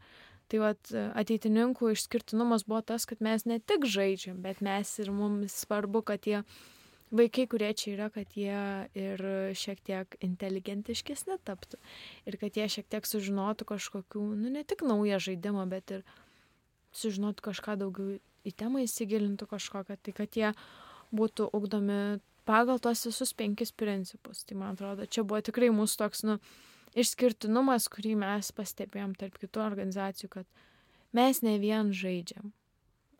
Tai vat, ateitininkų išskirtinumas buvo tas, kad mes ne tik žaidžiam, bet mes ir mums svarbu, kad tie vaikai, kurie čia yra, kad jie ir šiek tiek inteligentiškesni taptų. Ir kad jie šiek tiek sužinotų kažkokių, nu, ne tik naują žaidimą, bet ir sužinotų kažką daugiau į temą įsigilintų kažkokią, tai kad jie būtų ugdomi pagal tos visus penkis principus. Tai man atrodo, čia buvo tikrai mūsų toks, nu, išskirtinumas, kurį mes pastebėjom tarp kitų organizacijų, kad mes ne vien žaidžiam,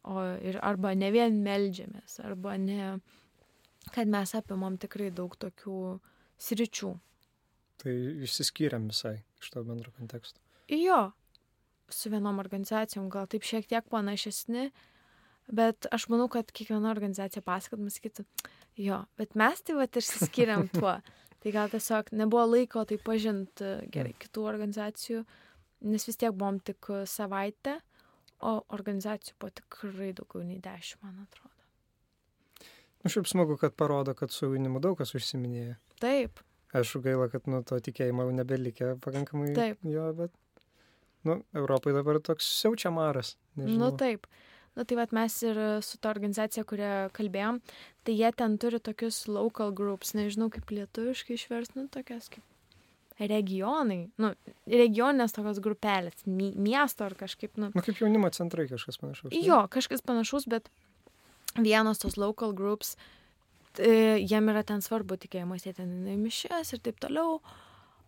o ir arba ne vien melžiamės, arba ne, kad mes apimam tikrai daug tokių sričių. Tai išsiskyrėm visai iš to bendro konteksto. Jo, su vienom organizacijom gal taip šiek tiek panašesni, bet aš manau, kad kiekviena organizacija pasakot, man sakytų, jo, bet mes tai va išsiskiriam tuo. Tai gal tiesiog nebuvo laiko tai pažinti gerai kitų organizacijų, nes vis tiek buvom tik savaitę, o organizacijų buvo tikrai daugiau nei dešimt, man atrodo. Nu, šiaip smagu, kad parodo, kad su jaunimu daug kas užsiminėja. Taip. Aišku, gaila, kad nuo to tikėjimo jau nebelikė pakankamai. Taip. Jo, bet. Nu, Europai dabar toks siaučia maras. Nežinau. Nu taip. Nu tai vat mes ir su ta organizacija, kurią kalbėjom, tai jie ten turi tokius local groups, nežinau kaip lietuviškai išversti, nu tokias kaip regionai, nu, regioninės tokios grupelės, mi miesto ar kažkaip, nu. Nu, kaip jaunimo centrai kažkas panašaus. ne? Jo, kažkas panašus, bet vienos tos local groups, tai jiem yra ten svarbu tikėjimas, jie ten mišes ir taip toliau,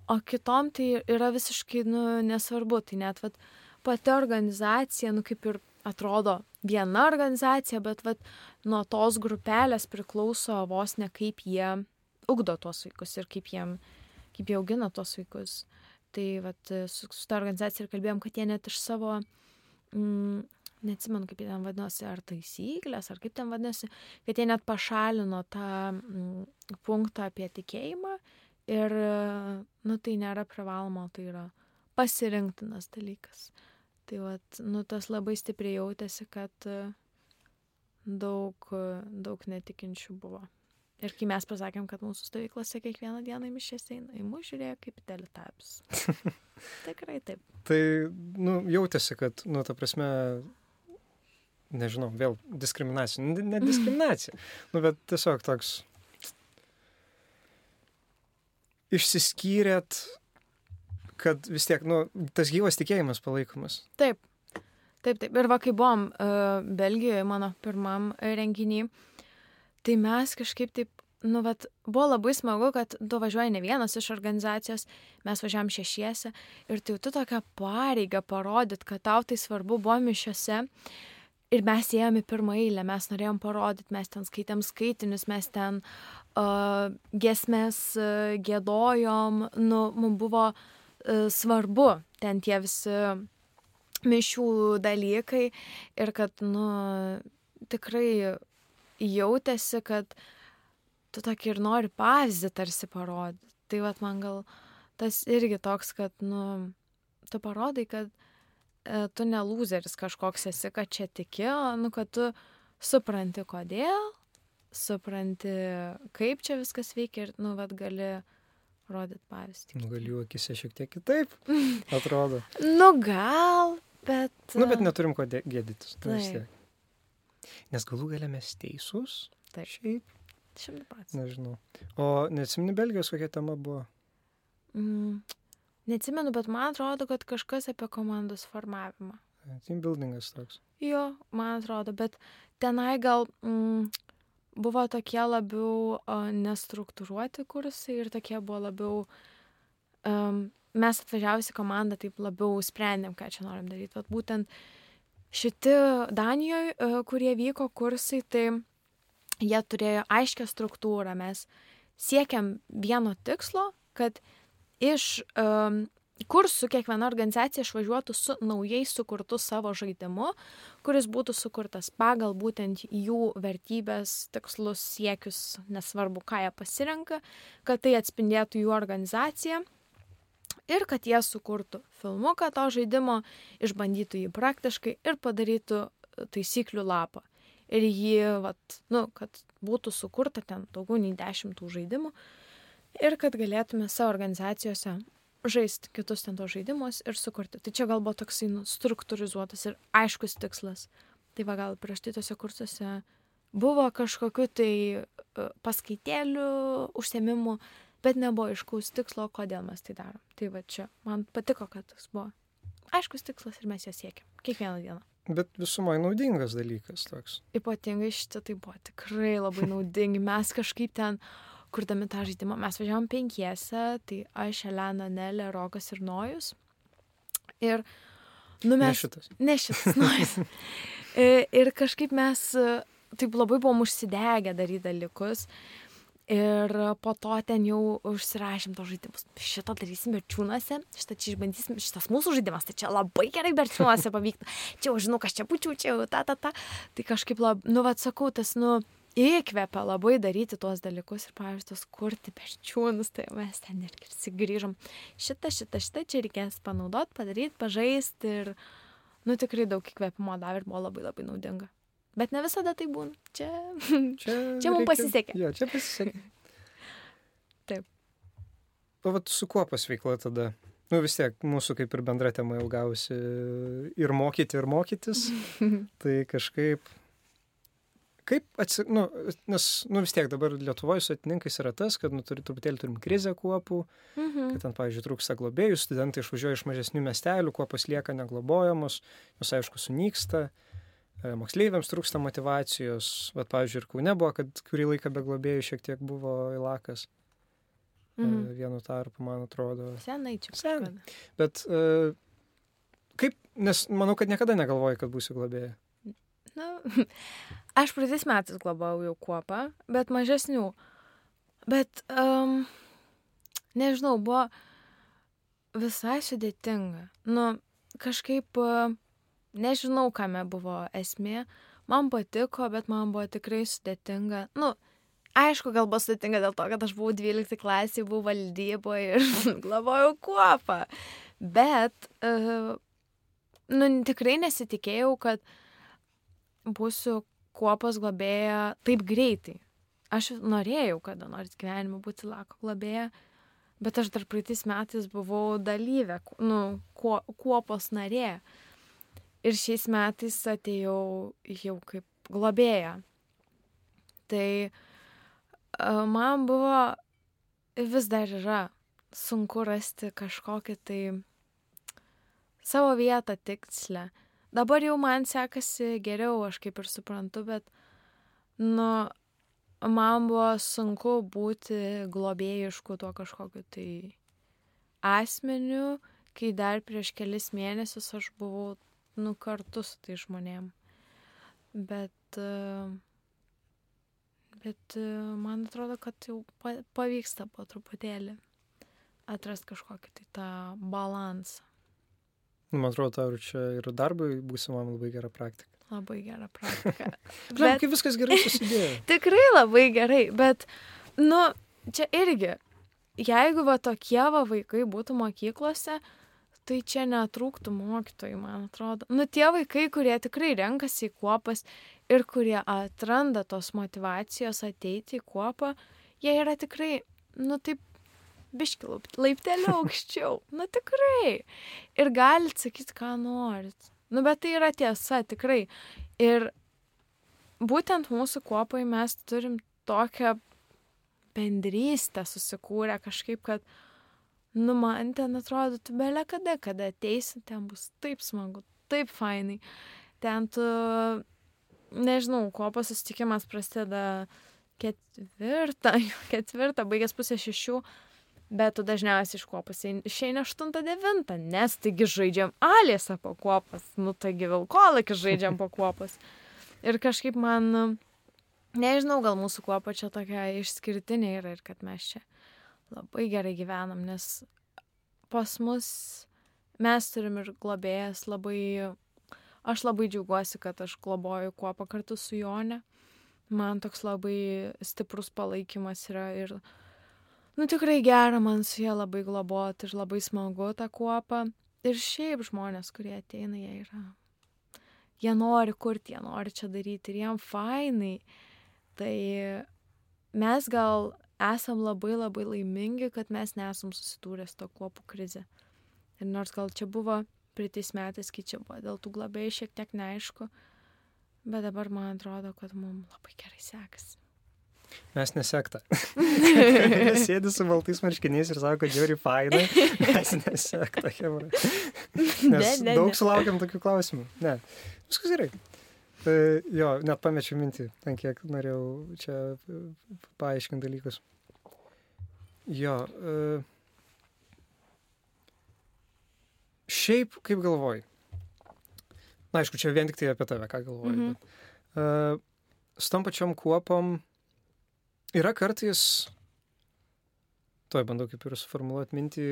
o kitom tai yra visiškai, nu, nesvarbu, tai net, vat, pati organizacija, nu, kaip ir atrodo viena organizacija, bet, vat, nuo tos grupelės priklauso vos ne kaip jie ugdo tuos vaikus ir kaip jiem, kaip jie augina tuos vaikus. Tai, vat, su, su ta organizacija ir kalbėjom, kad jie net iš savo, mm, neatsimenu, kaip jie ten vadinosi, ar taisyklės, ar kaip ten vadinosi, kad jie net pašalino tą mm, punktą apie tikėjimą ir, nu, tai nėra privaloma, tai yra pasirinktinas dalykas. Tai, vat, nu, tas labai stipriai jautėsi, kad e, daug, e, daug netikinčių buvo. Ir kai mes pasakėm, kad mūsų stovyklose kiekvieną dieną į mišęs eina, į mus žiūrėjo kaip teletaps. Tikrai taip. Tai, nu, jautėsi, kad, nu, ta prasme, nežinau, vėl diskriminacija. Ne, ne diskriminacija. nu, bet tiesiog toks. Išsiskyrėt, kad vis tiek, nu, tas gyvas tikėjimas palaikomas. Taip. Taip, taip. Ir va, kai buvom uh, Belgijoje mano pirmam renginį, tai mes kažkaip taip, nu, vat, buvo labai smagu, kad tu važiuoji ne vienas iš organizacijos, mes važiavam šešiese ir tai tu tokią pareigą parodyt, kad tau tai svarbu buvo mišiose. Ir mes ėjome pirmą eilę, mes norėjom parodyti, mes ten skaitėm skaitinius, mes ten uh, gesmės uh, gėdojom, nu, mums buvo uh, svarbu ten tie visi mišių dalykai ir kad, nu, tikrai jautėsi, kad tu tokį ir nori pavyzdį tarsi parodyti. Tai vad man gal tas irgi toks, kad, nu, tu parodai, kad e, tu ne loseris kažkoks esi, kad čia tiki, nu, kad tu supranti kodėl, supranti, kaip čia viskas veikia ir, nu, vad gali rodyti pavyzdį. Gal jų akise šiek tiek kitaip atrodo. Nu, gal, bet. Nu, bet neturim ko gėdytis. Nu. Nes galų galę mes teisūs. Taip. Šiaip, Šimtų procentų. nežinau. O neatsimni Belgijos, kokia tema buvo? Mm. Neatsimenu, bet man atrodo, kad kažkas apie komandos formavimą. Team buildingas toks. Jo, man atrodo, bet tenai gal mm, buvo tokie labiau nestruktūruoti kursai ir tokie buvo labiau, um, mes atvažiavusi komandą taip labiau sprendėm, ką čia norim daryti. Vat būtent šitie Danijoje, kurie vyko kursai, tai jie turėjo aiškę struktūrą. Mes siekiam vieno tikslo, kad iš um, kursų kiekviena organizacija išvažiuotų su naujai sukurtu savo žaidimu, kuris būtų sukurtas pagal būtent jų vertybės, tikslus, siekius, nesvarbu, ką jie pasirenka, kad tai atspindėtų jų organizaciją ir kad jie sukurtų filmuką to žaidimo, išbandytų jį praktiškai ir padarytų taisyklių lapą. Ir jį, vat, nu, kad būtų sukurta ten daugiau nei dešimtų žaidimų ir kad galėtume savo organizacijose žaisti kitus ten tos žaidimus ir sukurti. Tai čia gal buvo toksai nu, struktūrizuotas ir aiškus tikslas. Tai va gal prieš tai tose kursuose buvo kažkokiu tai e, paskaitėlių, užsiemimų, bet nebuvo aiškaus tikslo, kodėl mes tai darom. Tai va čia man patiko, kad tas buvo aiškus tikslas ir mes jo siekiam. Kiekvieną dieną. Bet visumai naudingas dalykas toks. Ypatingai šitie tai buvo tikrai labai naudingi. Mes kažkaip ten, kurdami tą žaidimą, mes važiavom penkiese, tai aš, Elena, Nelė, Rokas ir Nojus. Ir, nu, Ne mes... šitas. Ne šitas Nojus. Ir- ir kažkaip mes e, taip labai buvom užsidegę daryti dalykus. Ir po to ten jau užsirašėm tos žaidimus. Šitą darysim berčiūnuose, šitą čia išbandysim, šitas mūsų žaidimas, tai čia labai gerai berčiūnuose pavyktų. Čia jau žinau, kas čia pučiu, čia jau ta, ta, ta. Tai kažkaip, lab, nu, vad sakau, tas, nu, įkvepia labai daryti tuos dalykus ir, pavyzdžiui, tos kurti berčiūnus, tai mes ten irgi sugrįžom. Šitą, šitą, šitą čia reikės panaudoti, padaryti, pažaisti ir, nu, tikrai daug įkvėpimo davė ir buvo labai labai naudinga. Bet ne visada tai būna. Čia Čia, Čia mum pasisekė. Jo, čia pasisekė. Taip. O vat su kuo pasveikla tada? nu vis tiek mūsų kaip ir bendra tema jau gausi ir mokyti, ir mokytis. tai kažkaip, kaip, atsi, nu, nes, nu vis tiek dabar Lietuvoje su atininkais yra tas, kad, nu, turi, truputėlį turim krizę kuopų, Mhm. kad ten, pavyzdžiui, trūksta globėjų, studentai išvažiuoja iš mažesnių miestelių, kuopos lieka neglobojamos, jos aišku sunyksta, e, moksleiviams trūksta motivacijos, bet, pavyzdžiui, ir Kaune buvo, kad kurį laiką be globėjų šiek tiek buvo įlakas Mhm. e, vienu tarpu, man atrodo. Senai čia. Senai. Bet e, kaip, nes manau, kad niekada negalvoji, kad būsiu globėja. Nu, aš praeitais metais globau jau kuopą, bet mažesnių. Bet, um, nežinau, buvo visai sudėtinga. Nu, kažkaip, nežinau, kame buvo esmė. Man patiko, bet man buvo tikrai sudėtinga. Nu, aišku, gal buvo sudėtinga dėl to, kad aš buvau 12 klasėje, buvau valdyboje ir globojau kuopą. Bet, uh, nu, tikrai nesitikėjau, kad būsiu kuopos globėja taip greitai. Aš norėjau kada nors gyvenime būti lako globėja, bet aš dar praeitais metais buvau dalyvė, nu, kuo, kuopos narė. Ir šiais metais atėjau jau kaip globėja. Tai a, man buvo vis dar yra sunku rasti kažkokį tai savo vietą tikslę. Dabar jau man sekasi geriau, aš kaip ir suprantu, bet, nu, man buvo sunku būti globėjišku tuo kažkokiu tai asmeniu, kai dar prieš kelis mėnesius aš buvau, nu, kartu su tai žmonėm. Bet, bet man atrodo, kad jau pa- pavyksta po truputėlį atrasti kažkokį tai tą balansą. Nu, Man atrodo, tau čia ir darbui būsimam labai gera praktika. Labai gera praktika. Žinau, Bet- kaip viskas gerai susidėjo. Tikrai labai gerai, bet, nu, čia irgi, jeigu va tokie va vaikai būtų mokyklose, tai čia netrūktų mokytojų, man atrodo. Nu, tie vaikai, kurie tikrai renkasi į kuopas ir kurie atranda tos motivacijos ateiti į kuopą, jie yra tikrai, nu, taip, biški laiptelį aukščiau. Nu, tikrai. Ir galit sakyti, ką norit. Nu, bet tai yra tiesa, tikrai. Ir būtent mūsų kuopai mes turim tokią bendrystę susikūrę kažkaip, kad, nu, man ten atrodo, tu belė kada, kada ateisi, ten bus taip smagu, taip fainai. Ten tu, nežinau, kuopos susitikimas prasideda ketvirtą, ketvirtą, baigęs pusę šešių, bet tu dažniausiai iš kuopos eini- išeini 8-9, nes taigi žaidžiam alėsą po kuopas, nu taigi vilkolakį žaidžiam po kuopas. Ir kažkaip man, nežinau, gal mūsų kuopa čia tokia išskirtinė yra ir kad mes čia labai gerai gyvenam, nes pas mus mes turim ir globėjas labai, aš labai džiaugiuosi, kad aš globoju kuopą kartu su Jone. Man toks labai stiprus palaikymas yra ir, nu tikrai gera man su jie labai globoti ir labai smagu tą kuopą. Ir šiaip žmonės, kurie ateina, jie yra jie nori kurti, jie nori čia daryti ir jiem fainai. Tai mes gal esam labai labai laimingi, kad mes nesam susidūrę su to kuopų krize. Ir nors gal čia buvo pritais metais, kai čia buvo dėl tų globėjų šiek tiek neaišku, bet dabar man atrodo, kad mums labai gerai sekasi. Mes nesekta. Sėdi su baltais marškiniais ir sako, kad žiūri fainai. Mes nesekta, Hebra. Nes Ne, ne, daug ne. sulaukiam tokių klausimų. Ne, viskas gerai. E, jo, net pamečiau mintį, ten kiek norėjau čia e, paaiškinti dalykus. Jo. E, šiaip, kaip galvoji? Na, aišku, čia vien tik tai apie tave, ką galvoji. Mhm. bet, e, su tom pačiom kuopom yra kartais, toj bandau kaip ir suformuoluoti mintį,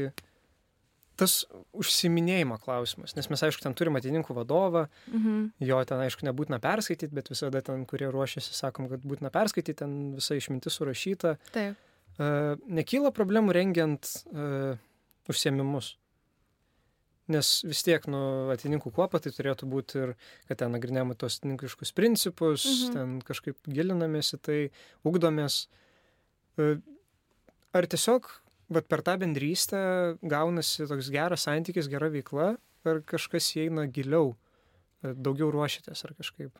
tas užsiminėjimo klausimas, nes mes, aišku, ten turime atininkų vadovą, Mhm. jo ten, aišku, nebūtina perskaityti, bet visada ten, kurie ruošiasi, sakom, kad būtina perskaityti, ten visa išmintis surašyta. Taip. E, nekyla problemų rengiant e, užsiemimus. Nes vis tiek, nu, atininkų kuopa tai turėtų būti ir, kad ten nagrinėjama tos atininkiškus principus, Mhm. ten kažkaip gilinamės į tai, ugdomės. E, Ar tiesiog vat per tą bendrystę gaunasi toks geras santykis, gera veikla, ar kažkas įeina giliau, e, daugiau ruošiatės ar kažkaip?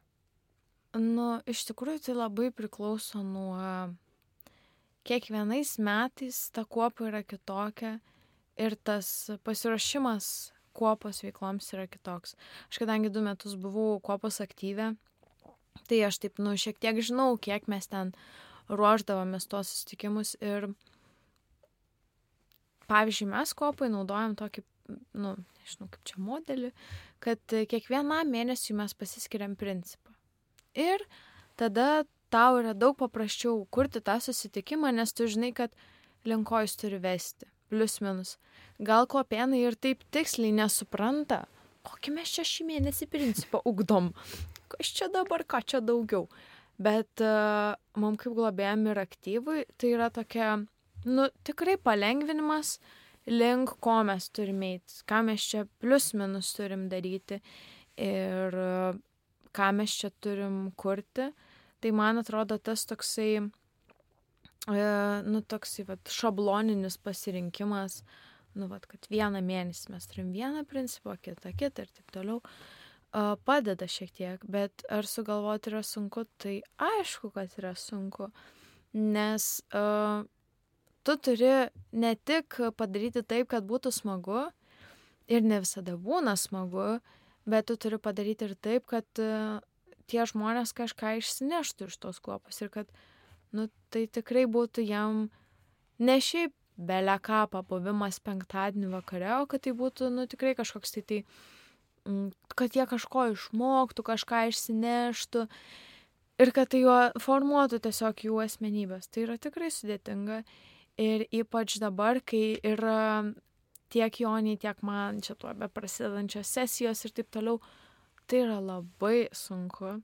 Nu, iš tikrųjų tai labai priklauso nuo kiekvienais metais ta kuopa yra kitokia ir tas pasiruošimas kuopos veikloms yra kitoks. Aš kadangi du metus buvau kuopos aktyvė, tai aš taip, nu, šiek tiek žinau, kiek mes ten ruoždavomės tuos susitikimus ir pavyzdžiui, mes kuopai naudojam tokį, nu, nežinau kaip čia modelį, kad kiekvieną mėnesį mes pasiskiriam principą. Ir tada tau yra daug paprasčiau kurti tą susitikimą, nes tu žinai, kad linko jis turi vesti. Plius minus. Gal kopėnai ir taip tiksliai nesupranta, kokį mes čia šį mėnesį principą ugdom. Kas čia dabar, ką čia daugiau. Bet uh, mums kaip globėjami ir aktyvui, tai yra tokia, nu, tikrai palengvinimas link ko mes turime eiti, ką mes čia plius minus turim daryti ir uh, ką mes čia turim kurti. Tai man atrodo tas toksai, e, nu, toksai, va, šabloninis pasirinkimas, nu, va, kad vieną mėnesį mes turim vieną principą, kitą, kitą ir taip toliau padeda šiek tiek, bet ar sugalvoti yra sunku, tai aišku, kad yra sunku, nes uh, tu turi ne tik padaryti taip, kad būtų smagu, ir ne visada būna smagu, bet tu turi padaryti ir taip, kad uh, tie žmonės kažką išsineštų iš tos kuopos ir kad, nu, tai tikrai būtų jam ne šiaip belia ką pabuvimas penktadienį vakare, o kad tai būtų, nu, tikrai kažkoks tai tai Mm, kad jie kažko išmoktų, kažką išsineštų ir kad tai jo formuotų tiesiog jų asmenybės. Tai yra tikrai sudėtinga ir ypač dabar, kai yra tiek Joniai, tiek man čia tuo be prasidedančios sesijos ir taip toliau, tai yra labai sunku.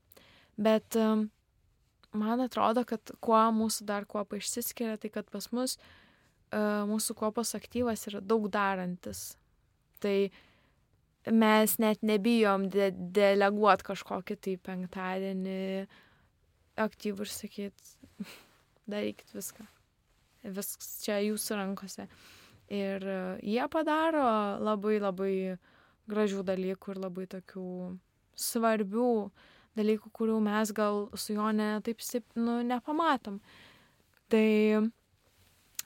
Bet um, man atrodo, kad kuo mūsų dar kuopa išsiskiria, tai kad pas mus uh, mūsų kuopos aktyvas yra daug darantis. Tai mes net nebijom de deleguot kažkokį tai penktadienį aktyvų ir sakyt, darykit viską. Viskas čia jūsų rankose. Ir e, jie padaro labai labai gražių dalykų ir labai tokių svarbių dalykų, kurių mes gal su juo ne taip nu, nepamatom. Tai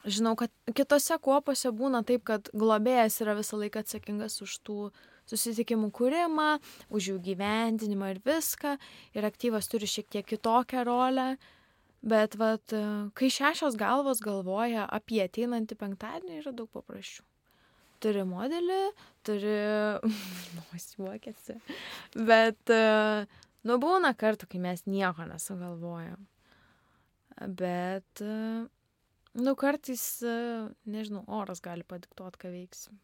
žinau, kad kitose kuopose būna taip, kad globėjas yra visą laiką atsakingas už tų susitikimų kūrimą, už jų gyvendinimą ir viską. Ir aktyvas turi šiek tiek kitokią rolę. Bet vat, kai šešios galvos galvoja apie ateinantį penktadienį, yra daug paprasčiau. Turi modelį, turi... nu, juokėsi. Bet, nu, būna kartų, kai mes nieko nesugalvojam. Bet, nu, kartais, nežinau, oras gali padiktuoti, ką veiksim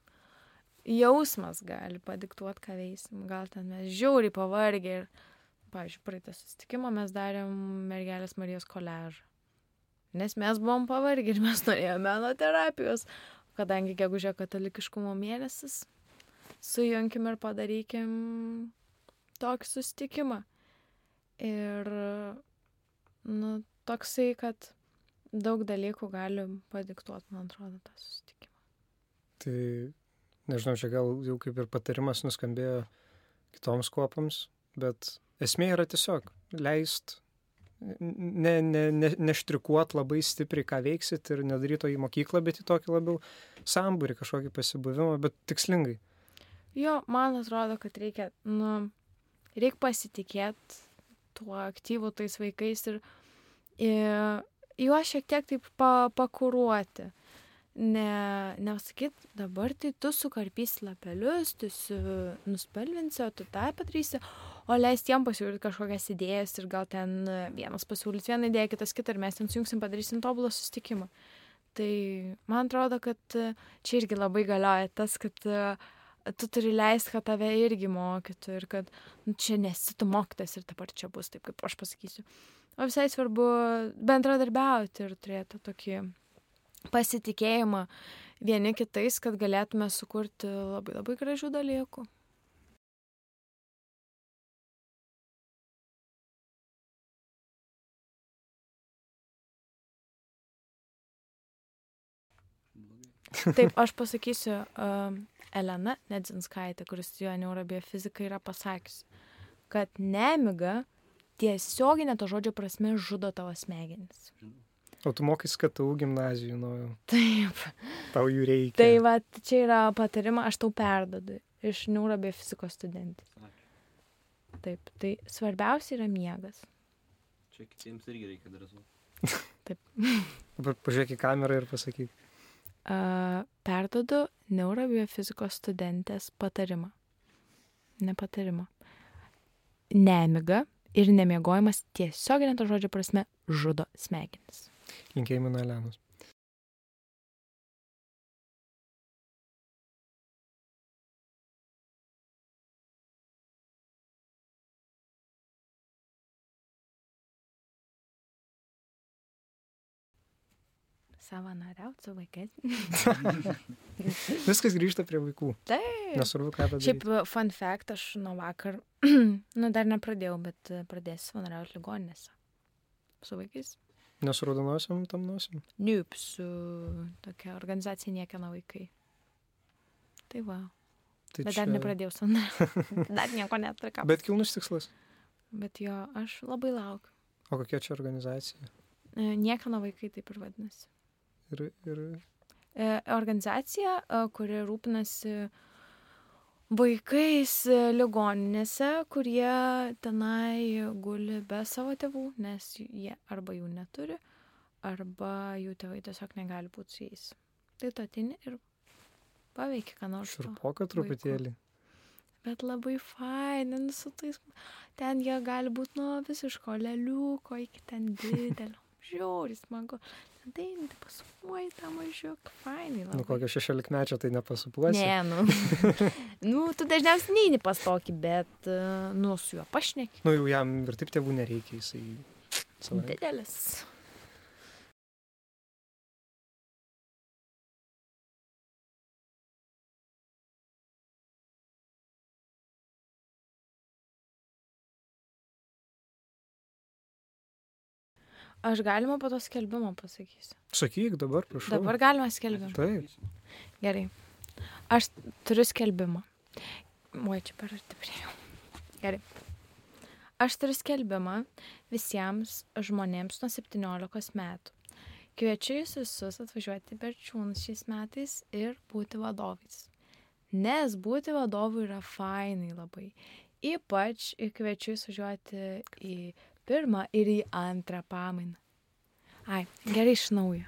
jausmas gali padiktuoti, ką veisim. Gal ten mes žiauriai pavargę ir, pavyzdžiui, praeitą susitikimą mes darėm mergelės Marijos koležą. Nes mes buvom pavargę ir mes norėjome meno terapijos. Kadangi gegužė katalikiškumo mėnesis, sujunkim ir padarykim tokį susitikimą. Ir, nu, toksai, kad daug dalykų gali padiktuoti, man atrodo, tą susitikimą. Tai nežinau, čia gal jau kaip ir patarimas nuskambėjo kitoms kuopoms, bet esmė yra tiesiog leist, ne, ne, ne, neštrikuot labai stipriai, ką veiksit ir nedaryti to į mokyklą, bet į tokį labiau sambūrį, kažkokį pasibuvimą, bet tikslingai. Jo, man atrodo, kad reikia, nu, reikia pasitikėti tuo aktyvu tais vaikais ir, ir juos šiek tiek taip pa, pakuruoti ne nesakyt dabar tai tu sukarpysi lapelius, tu su, nuspalvinsi, o tu tą padarysi, o leist jiem pasiūlyti kažkokias idėjas ir gal ten vienas pasiūlys vieną idėją, kitas kitą ir mes ten sujungsim, padarysim tobulą sustikimą. Tai man atrodo, kad čia irgi labai galioja tas, kad tu turi leisti, kad tave irgi mokytų ir kad nu, čia nesi tu mokytas ir dabar čia bus taip, kaip aš pasakysiu. O visai svarbu bendradarbiauti ir turėti tokį pasitikėjimą vieni kitais, kad galėtume sukurti labai labai gražių dalykų. Taip, aš pasakysiu, um, Elena Nedzinskaitė, kuris studijuoja neurobiofiziką, yra pasakiusi, kad nemiga tiesioginė to žodžio prasme žudo tavo smegenis. O tu mokais KTU gimnazijų, nu, Taip. tau jų reikia. Tai va, čia yra patarima, aš tau perdodu iš neurobiofizikos studentės. Taip, tai svarbiausia yra miegas. Čia kitiems irgi reikia drąsų. Dabar pažiūrėk į kamerą ir pasakyk. Uh, perdodu neurobiofizikos studentės patarimą. Ne patarimą. Nemiga ir nemiegojimas tiesioginė to žodžio prasme žudo smegenis. Linkėjimai nuo Elenos. Savanoriauti su vaikais. Viskas grįžta prie vaikų. Taip. Nesvarbu, ką tą Šiaip daryti. fun fact, aš nuo vakar, nu dar nepradėjau, bet e, pradėsiu savanoriauti ligoninėse. Su vaikais. Nesu raudonosiam tam nosim. Niup, su tokia organizacija niekieno vaikai. Tai va. Tai Bet dar nepradėjau savanoriauti. dar nieko neturiu ką. Bet kilnus tikslas. Bet jo, aš labai laukiu. O kokia čia organizacija? E, Niekieno vaikai taip ir vadinasi. Ir, ir E, Organizacija, e, kuri rūpinasi vaikais e, ligoninėse, kurie tenai guli be savo tėvų, nes jie arba jų neturi, arba jų tėvai tiesiog negali būti su jais. Tai tu atini ir paveikia, ką nors. šurpoka truputėlį. Bet labai fainai, nu, su tais. Ten jie gali būti nuo visiško leliuko iki ten didelio. Žiūri, smagu. Tai, tai pasuoji tą mažiuk, fainai. Nu, Labai. kokio šešiolikmečio tai nepasupuosi. Ne, nu. nu, tu dažniausiai neini pas tokį, bet, e, nu, su juo pašneki. Nu, jau jam ir taip tėvų nereikia, jisai. savaime. Didelis. Aš galima po to skelbimo pasakysiu. Sakyk dabar, prašau. Dabar galima skelbimą. Taip. Gerai. Aš turiu skelbimą. Oi, čia per arti prieėjau. Gerai. Aš turiu skelbimą visiems žmonėms nuo 17 metų. Kviečiu jūs visus atvažiuoti per čiūnus šiais metais ir būti vadovais. Nes būti vadovu yra fainai labai. Ypač kviečiu jūs važiuoti į pirmą ir į antrą pamainą. Ai, gerai iš naujo.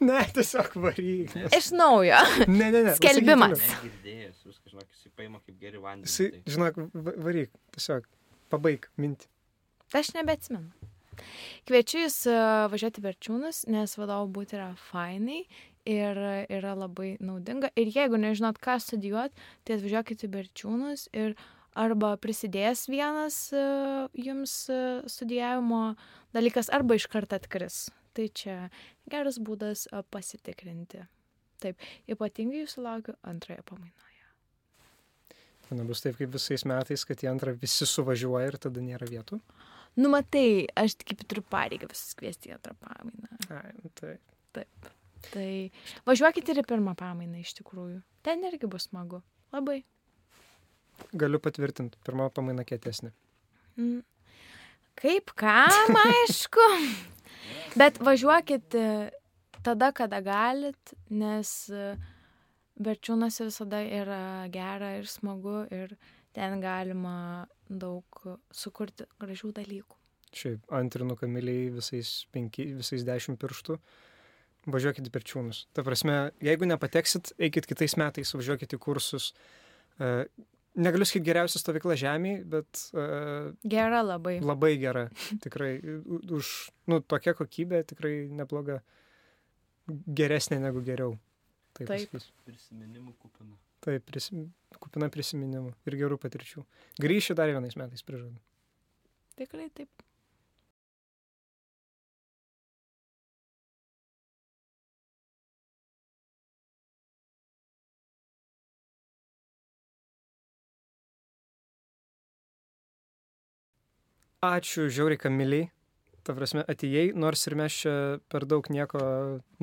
Ne, tiesiog varyk. nes- Iš naujo. Ne, ne, ne. Skelbimas. Negirdėjęs, viskas, žinok, jisai paima kaip geri vandenį. Tai- žinok, va- varyk. Tiesiog pabaig mintį. Aš nebeatsimenu. Kviečiu jūs e, važiuoti verčiūnus, nes vadovų būti yra fainai ir yra labai naudinga. Ir jeigu nežinot, ką studijuoti, tai atvažiuokite į verčiūnus ir arba prisidės vienas e, jums e, studijavimo dalykas, arba iš karto atkris. Tai čia geras būdas e, pasitikrinti. Taip, ypatingai jūsų laukiu antroje pamainoje. Nebus taip kaip visais metais, kad į antrą visi suvažiuoja ir tada nėra vietų. Nu, matai, aš tik kaip turiu pareigą visus kviesti į antrą pamainą. Ai, nu tai. Tai važiuokite ir į pirmą pamainą iš tikrųjų. Ten irgi bus smagu. Labai. Galiu patvirtinti, pirma pamaina kietesnė. Mm. Kaip kam, aišku. Bet važiuokit e, tada, kada galit, nes berčiūnuose visada yra gera ir smagu ir ten galima daug sukurti gražių dalykų. Šiaip antrinu kamiliai visais, penki, visais dešimt pirštų. Važiuokit į perčiūnus. Ta prasme, jeigu nepateksit, eikit kitais metais, važiuokit į kursus. Negaliu sakyti geriausia stovykla žemėje, bet uh, Gera labai. labai gera. Tikrai už, nu, tokia kokybė tikrai nebloga. Geresnė negu geriau. Taip. Taip. Prisiminimų kupina. Taip, prisim, kupina prisiminimų ir gerų patirčių. Grįšiu dar vienais metais, prižadu. Tikrai taip. Ačiū žiauriai kamiliai ta prasme, atėjai, nors ir mes čia per daug nieko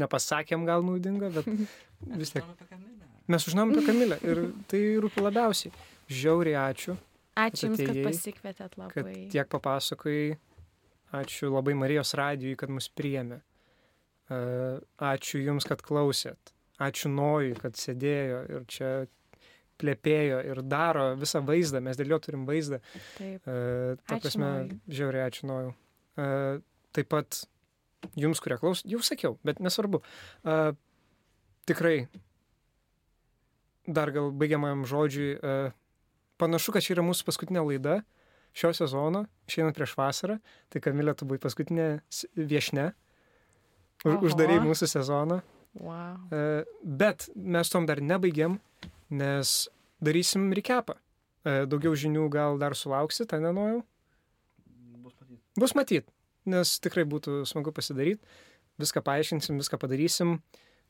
nepasakėm gal naudingo, bet vis tiek. Mes sužinom apie Kamilę ir tai rūpi labiausiai. Žiauriai ačiū, Ačiū Jums, kad atėjai, pasikvietėt kad labai. tiek papasakojai. Ačiū labai Marijos radijui, kad mus priėmė. Ačiū Jums, kad klausėt. Ačiū Nojui, kad sėdėjo ir čia plėpėjo ir daro visą vaizdą. Mes dėl jo turim vaizdą. Taip. E, Ta Ačiū, prasme, Nojui. žiauriai ačiū Nojau. E, Taip pat Jums, kurie klaus, jau sakiau, bet nesvarbu. E, Tikrai dar gal baigiamajam žodžiui. e, Panašu, kad čia yra mūsų paskutinė laida šio sezono, išeinant prieš vasarą. Tai Kamilė, tu buvai paskutinė viešne. Už, Oho. uždarai mūsų sezoną. Wow. E, Bet mes tom dar nebaigiam, nes darysim recapą. E, Daugiau žinių gal dar sulauksit, tai nenojau. Bus matyti. Bus matyt, nes tikrai būtų smagu pasidaryti. Viską paaiškinsim, viską padarysim.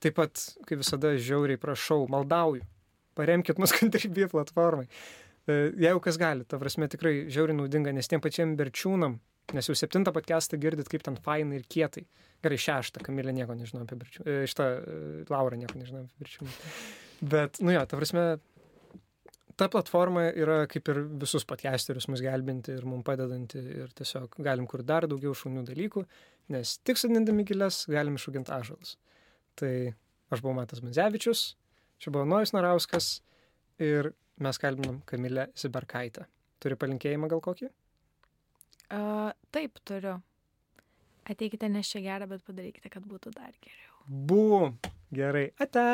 Taip pat, kaip visada, žiauriai prašau, maldauju. Paremkit mus Contribui platformai. E, Jeigu kas gali, ta prasme tikrai žiauriai naudinga, nes tiem pačiam berčiūnam, nes jau septintą podcastą girdit, kaip ten fainai ir kietai. Gerai, šeštą, Kamilė nieko nežino apie berčiūną. Šitą e, Laura nieko nežino apie berčiūną. Bet, nu jo, ta prasme, ta platforma yra kaip ir visus podcasterius mus gelbinti ir mums padedanti ir tiesiog galim kur dar daugiau šaunių dalykų, nes tik sudindami gilės galim išauginti ažalus. Tai aš buvau Matas Manzevičius, čia buvo Nojus Narauskas ir mes kalbinam Kamilę Ziberkaitę. Turi palinkėjimą gal kokį? Uh, taip, turiu. Ateikite ne čia gerą, bet padarykite, kad būtų dar geriau. Bum. Gerai. Ate.